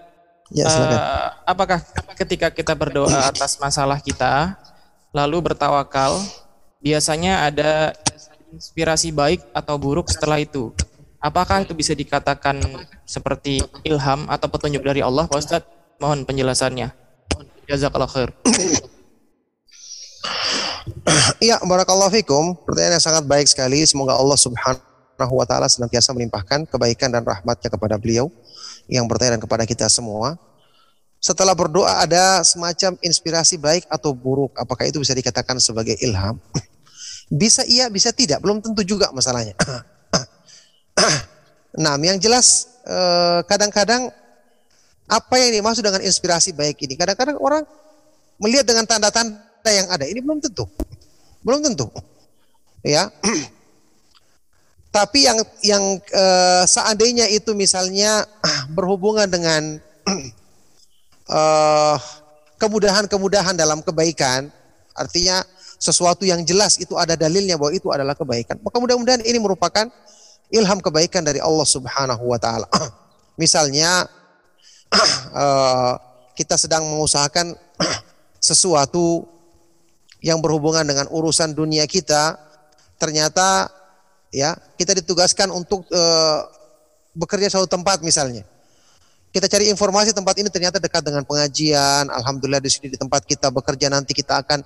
ya, uh, apakah ketika kita berdoa atas masalah kita, lalu bertawakal, biasanya ada inspirasi baik atau buruk setelah itu? Apakah itu bisa dikatakan seperti ilham atau petunjuk dari Allah, Pak Ustadz? Mohon penjelasannya. Jazakallah khair. Iya, barakallahu fikum. Pertanyaan yang sangat baik sekali. Semoga Allah Subhanahu wa taala senantiasa melimpahkan kebaikan dan rahmatnya kepada beliau yang bertanya dan kepada kita semua. Setelah berdoa ada semacam inspirasi baik atau buruk. Apakah itu bisa dikatakan sebagai ilham? Bisa iya, bisa tidak. Belum tentu juga masalahnya. nah, yang jelas eh, kadang-kadang apa yang dimaksud dengan inspirasi baik ini? Kadang-kadang orang melihat dengan tanda-tanda yang ada. Ini belum tentu. Belum tentu. Ya. Tapi yang yang uh, seandainya itu misalnya berhubungan dengan uh, kemudahan-kemudahan dalam kebaikan, artinya sesuatu yang jelas itu ada dalilnya bahwa itu adalah kebaikan. Maka mudah-mudahan ini merupakan ilham kebaikan dari Allah Subhanahu wa taala. Misalnya uh, kita sedang mengusahakan sesuatu yang berhubungan dengan urusan dunia kita, ternyata ya kita ditugaskan untuk uh, bekerja suatu tempat misalnya. Kita cari informasi tempat ini ternyata dekat dengan pengajian. Alhamdulillah di sini di tempat kita bekerja nanti kita akan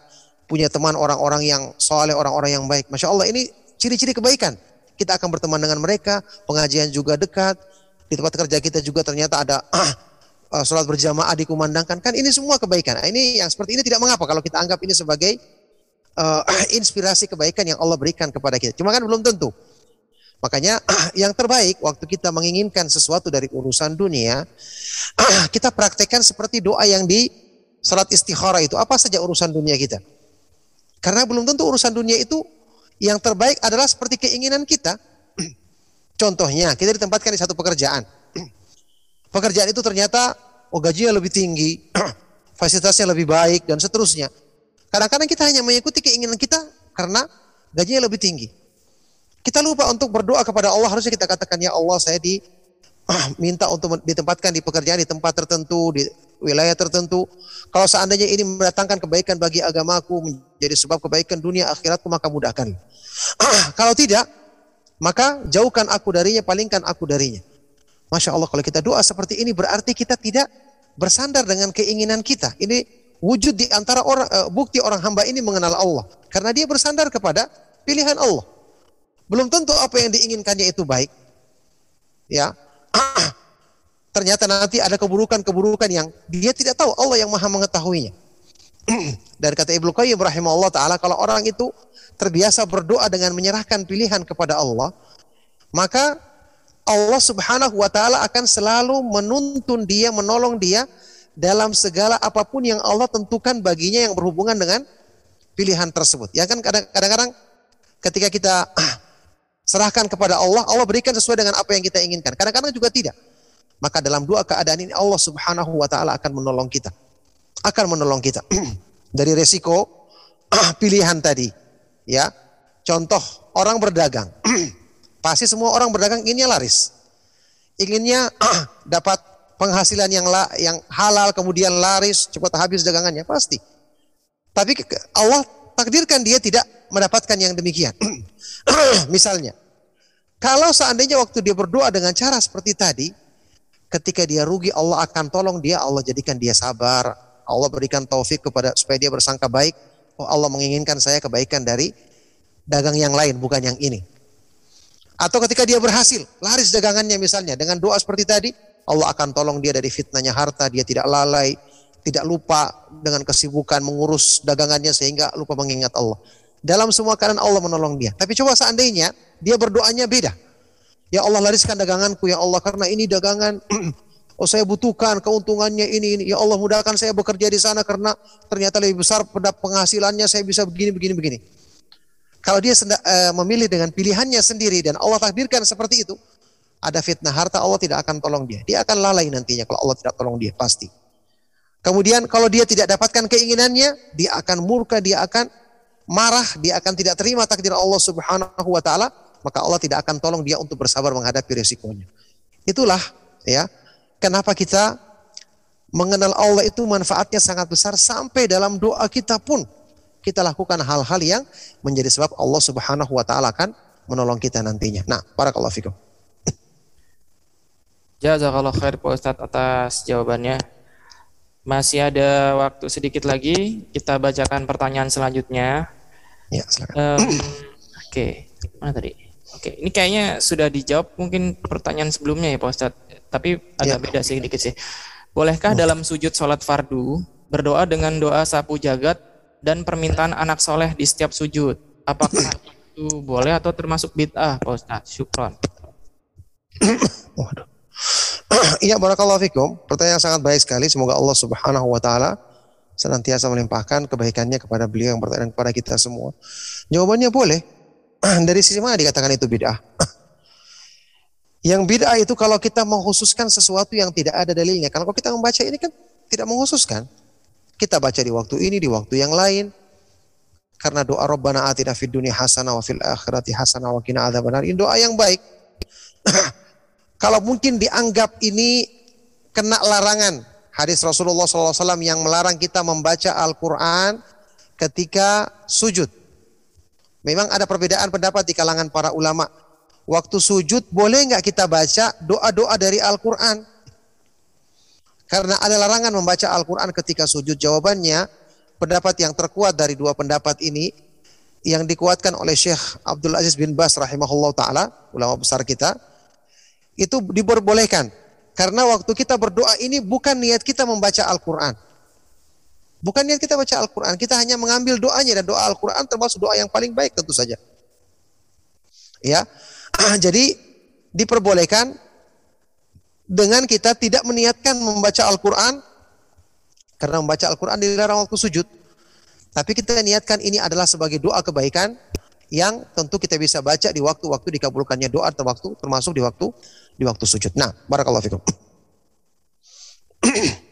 punya teman orang-orang yang soleh, orang-orang yang baik. Masya Allah ini ciri-ciri kebaikan. Kita akan berteman dengan mereka, pengajian juga dekat. Di tempat kerja kita juga ternyata ada uh, sholat berjamaah dikumandangkan kan ini semua kebaikan. Ini yang seperti ini tidak mengapa kalau kita anggap ini sebagai uh, inspirasi kebaikan yang Allah berikan kepada kita. Cuma kan belum tentu. Makanya yang terbaik waktu kita menginginkan sesuatu dari urusan dunia, kita praktekkan seperti doa yang di salat istikharah itu apa saja urusan dunia kita. Karena belum tentu urusan dunia itu yang terbaik adalah seperti keinginan kita. Contohnya, kita ditempatkan di satu pekerjaan. Pekerjaan itu ternyata oh gajinya lebih tinggi, fasilitasnya lebih baik dan seterusnya. Kadang-kadang kita hanya mengikuti keinginan kita karena gajinya lebih tinggi. Kita lupa untuk berdoa kepada Allah. Harusnya kita katakan ya Allah saya di minta untuk ditempatkan di pekerjaan di tempat tertentu, di wilayah tertentu. Kalau seandainya ini mendatangkan kebaikan bagi agamaku, menjadi sebab kebaikan dunia akhiratku, maka mudahkan. kalau tidak, maka jauhkan aku darinya, palingkan aku darinya. Masya Allah, kalau kita doa seperti ini berarti kita tidak bersandar dengan keinginan kita. Ini wujud di antara orang uh, bukti orang hamba ini mengenal Allah karena dia bersandar kepada pilihan Allah. Belum tentu apa yang diinginkannya itu baik. Ya. Ternyata nanti ada keburukan-keburukan yang dia tidak tahu Allah yang Maha mengetahuinya. Dan kata Ibnu Qayyim rahimahullah taala kalau orang itu terbiasa berdoa dengan menyerahkan pilihan kepada Allah, maka Allah Subhanahu wa taala akan selalu menuntun dia, menolong dia dalam segala apa pun yang Allah tentukan baginya yang berhubungan dengan pilihan tersebut. Ya kan kadang-kadang ketika kita serahkan kepada Allah, Allah berikan sesuai dengan apa yang kita inginkan. Kadang-kadang juga tidak. Maka dalam dua keadaan ini Allah Subhanahu wa taala akan menolong kita. Akan menolong kita dari resiko pilihan tadi. Ya. Contoh orang berdagang. Pasti semua orang berdagang inginnya laris. Inginnya dapat penghasilan yang la, yang halal kemudian laris, cepat habis dagangannya pasti. Tapi Allah takdirkan dia tidak mendapatkan yang demikian. Misalnya, kalau seandainya waktu dia berdoa dengan cara seperti tadi, ketika dia rugi Allah akan tolong dia, Allah jadikan dia sabar, Allah berikan taufik kepada supaya dia bersangka baik. Oh Allah menginginkan saya kebaikan dari dagang yang lain bukan yang ini. Atau ketika dia berhasil, laris dagangannya misalnya dengan doa seperti tadi, Allah akan tolong dia dari fitnahnya harta, dia tidak lalai, tidak lupa dengan kesibukan mengurus dagangannya sehingga lupa mengingat Allah. Dalam semua keadaan Allah menolong dia. Tapi coba seandainya dia berdoanya beda. Ya Allah lariskan daganganku ya Allah karena ini dagangan Oh saya butuhkan keuntungannya ini ini. Ya Allah mudahkan saya bekerja di sana karena ternyata lebih besar penghasilannya saya bisa begini begini begini. Kalau dia senda, uh, memilih dengan pilihannya sendiri dan Allah takdirkan seperti itu, ada fitnah harta Allah tidak akan tolong dia. Dia akan lalai nantinya kalau Allah tidak tolong dia pasti. Kemudian kalau dia tidak dapatkan keinginannya, dia akan murka, dia akan marah, dia akan tidak terima takdir Allah Subhanahu wa taala, maka Allah tidak akan tolong dia untuk bersabar menghadapi resikonya. Itulah ya, kenapa kita mengenal Allah itu manfaatnya sangat besar sampai dalam doa kita pun kita lakukan hal-hal yang menjadi sebab Allah Subhanahu wa taala akan menolong kita nantinya. Nah, barakallahu fikum. Jazakallah khair Pak Ustadz atas jawabannya. Masih ada waktu sedikit lagi, kita bacakan pertanyaan selanjutnya. Ya, silakan. Um, Oke, okay. mana tadi? Oke, okay. ini kayaknya sudah dijawab mungkin pertanyaan sebelumnya ya Pak Ustadz, tapi agak ya. beda sih sedikit sih. Bolehkah oh. dalam sujud sholat fardu berdoa dengan doa sapu jagat dan permintaan anak soleh di setiap sujud? Apakah itu boleh atau termasuk bid'ah Pak Ustadz? Syukron. Waduh. Iya barakallahu fikum. Pertanyaan sangat baik sekali. Semoga Allah Subhanahu wa taala senantiasa melimpahkan kebaikannya kepada beliau yang bertanya kepada kita semua. Jawabannya boleh. Dari sisi mana dikatakan itu bid'ah? Yang bid'ah itu kalau kita mengkhususkan sesuatu yang tidak ada dalilnya. Kalau kita membaca ini kan tidak mengkhususkan. Kita baca di waktu ini, di waktu yang lain. Karena doa Rabbana atina fid dunya hasanah wa fil akhirati hasanah wa qina adzabannar. Ini doa yang baik. Kalau mungkin dianggap ini kena larangan hadis Rasulullah SAW yang melarang kita membaca Al-Quran ketika sujud. Memang ada perbedaan pendapat di kalangan para ulama. Waktu sujud boleh nggak kita baca doa-doa dari Al-Quran? Karena ada larangan membaca Al-Quran ketika sujud. Jawabannya pendapat yang terkuat dari dua pendapat ini yang dikuatkan oleh Syekh Abdul Aziz bin Bas rahimahullah taala ulama besar kita itu diperbolehkan. Karena waktu kita berdoa ini bukan niat kita membaca Al-Quran. Bukan niat kita baca Al-Quran. Kita hanya mengambil doanya dan doa Al-Quran termasuk doa yang paling baik tentu saja. Ya, jadi diperbolehkan dengan kita tidak meniatkan membaca Al-Quran Karena membaca Al-Quran dilarang waktu sujud. Tapi kita niatkan ini adalah sebagai doa kebaikan yang tentu kita bisa baca di waktu-waktu dikabulkannya doa waktu termasuk di waktu di waktu sujud. Nah, barakallahu fikum.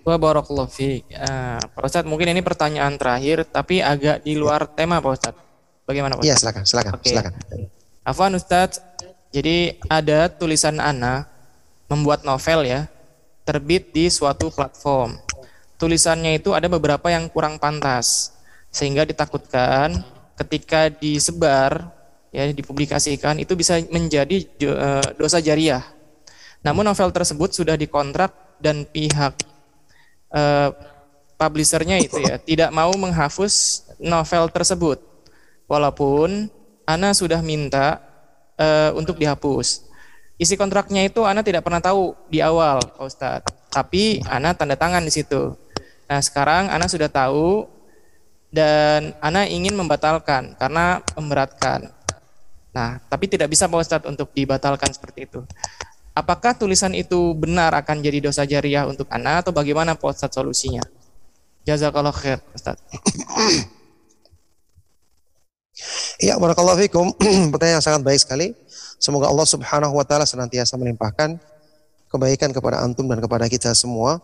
Wa barakallahu fi. Uh, Pak Ustadz, mungkin ini pertanyaan terakhir tapi agak di luar tema Pak Ustadz. Bagaimana Pak Iya, Ustadz? silakan, silakan, Oke. silakan. Afwan Ustadz, jadi ada tulisan Ana membuat novel ya, terbit di suatu platform. Tulisannya itu ada beberapa yang kurang pantas, sehingga ditakutkan ketika disebar, ya dipublikasikan itu bisa menjadi eh, dosa jariah. Namun novel tersebut sudah dikontrak dan pihak eh, publishernya itu ya tidak mau menghapus novel tersebut, walaupun Ana sudah minta eh, untuk dihapus. Isi kontraknya itu Ana tidak pernah tahu di awal, Pak Ustadz. Tapi Ana tanda tangan di situ. Nah sekarang Ana sudah tahu dan Ana ingin membatalkan karena memberatkan. Nah tapi tidak bisa Pak Ustadz untuk dibatalkan seperti itu. Apakah tulisan itu benar akan jadi dosa jariah untuk Ana atau bagaimana Pak Ustadz solusinya? Jazakallah khair Ustadz. Iya, barakallahu fikum. Pertanyaan sangat baik sekali. Semoga Allah Subhanahu wa taala senantiasa melimpahkan kebaikan kepada antum dan kepada kita semua.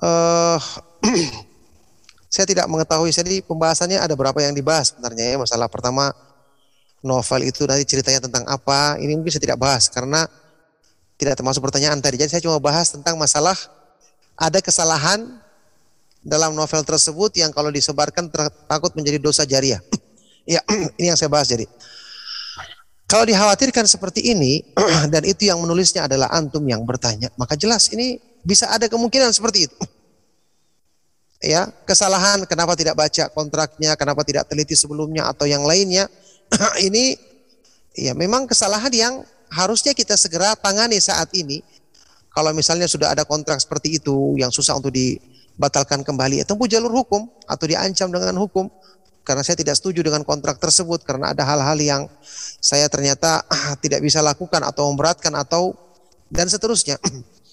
Eh saya tidak mengetahui jadi pembahasannya ada berapa yang dibahas sebenarnya ya. Masalah pertama novel itu nanti ceritanya tentang apa? Ini mungkin saya tidak bahas karena tidak termasuk pertanyaan tadi. Jadi saya cuma bahas tentang masalah ada kesalahan dalam novel tersebut yang kalau disebarkan takut menjadi dosa jariah. Ya, ini yang saya bahas jadi. Kalau dikhawatirkan seperti ini dan itu yang menulisnya adalah antum yang bertanya, maka jelas ini bisa ada kemungkinan seperti itu. Ya, kesalahan kenapa tidak baca kontraknya, kenapa tidak teliti sebelumnya atau yang lainnya. ini ya memang kesalahan yang harusnya kita segera tangani saat ini. Kalau misalnya sudah ada kontrak seperti itu yang susah untuk dibatalkan kembali, ya tempuh jalur hukum atau diancam dengan hukum karena saya tidak setuju dengan kontrak tersebut karena ada hal-hal yang saya ternyata tidak bisa lakukan atau memberatkan atau dan seterusnya.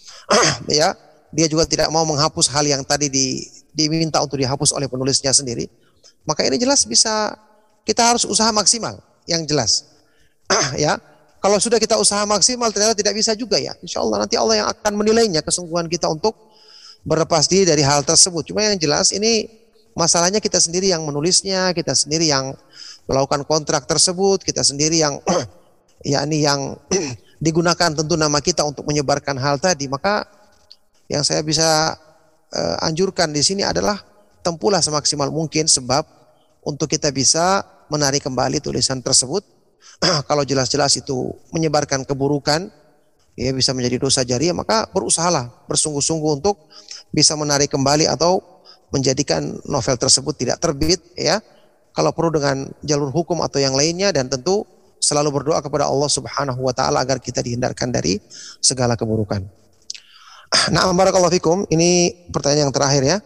ya, dia juga tidak mau menghapus hal yang tadi di, diminta untuk dihapus oleh penulisnya sendiri. Maka ini jelas bisa kita harus usaha maksimal yang jelas. ya, kalau sudah kita usaha maksimal ternyata tidak bisa juga ya. Insya Allah nanti Allah yang akan menilainya kesungguhan kita untuk berlepas diri dari hal tersebut. Cuma yang jelas ini masalahnya kita sendiri yang menulisnya, kita sendiri yang melakukan kontrak tersebut, kita sendiri yang yakni yang digunakan tentu nama kita untuk menyebarkan hal tadi. Maka yang saya bisa eh, anjurkan di sini adalah tempuhlah semaksimal mungkin sebab untuk kita bisa menarik kembali tulisan tersebut kalau jelas-jelas itu menyebarkan keburukan ya bisa menjadi dosa jariah maka berusahalah bersungguh-sungguh untuk bisa menarik kembali atau menjadikan novel tersebut tidak terbit ya kalau perlu dengan jalur hukum atau yang lainnya dan tentu selalu berdoa kepada Allah Subhanahu wa taala agar kita dihindarkan dari segala keburukan. Nah, barakallahu fikum. Ini pertanyaan yang terakhir ya.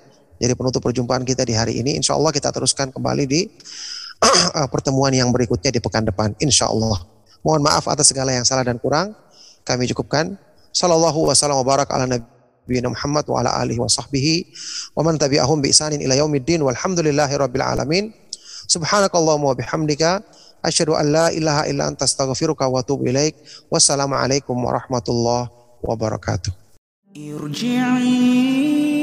Jadi penutup perjumpaan kita di hari ini. Insya Allah kita teruskan kembali di Ah, pertemuan yang berikutnya di pekan depan insya Allah. Mohon maaf atas segala yang salah dan kurang. Kami cukupkan. Sallallahu wasallam wa barak ala Nabi Muhammad wa ala alihi wa sahbihi wa man tabi'ahum bi isanin ila yaumiddin walhamdulillahi rabbil alamin. Subhanakallahumma wa bihamdika asyhadu an la ilaha illa anta astaghfiruka wa atubu ilaik. Wassalamu alaikum warahmatullahi wabarakatuh. Irji'i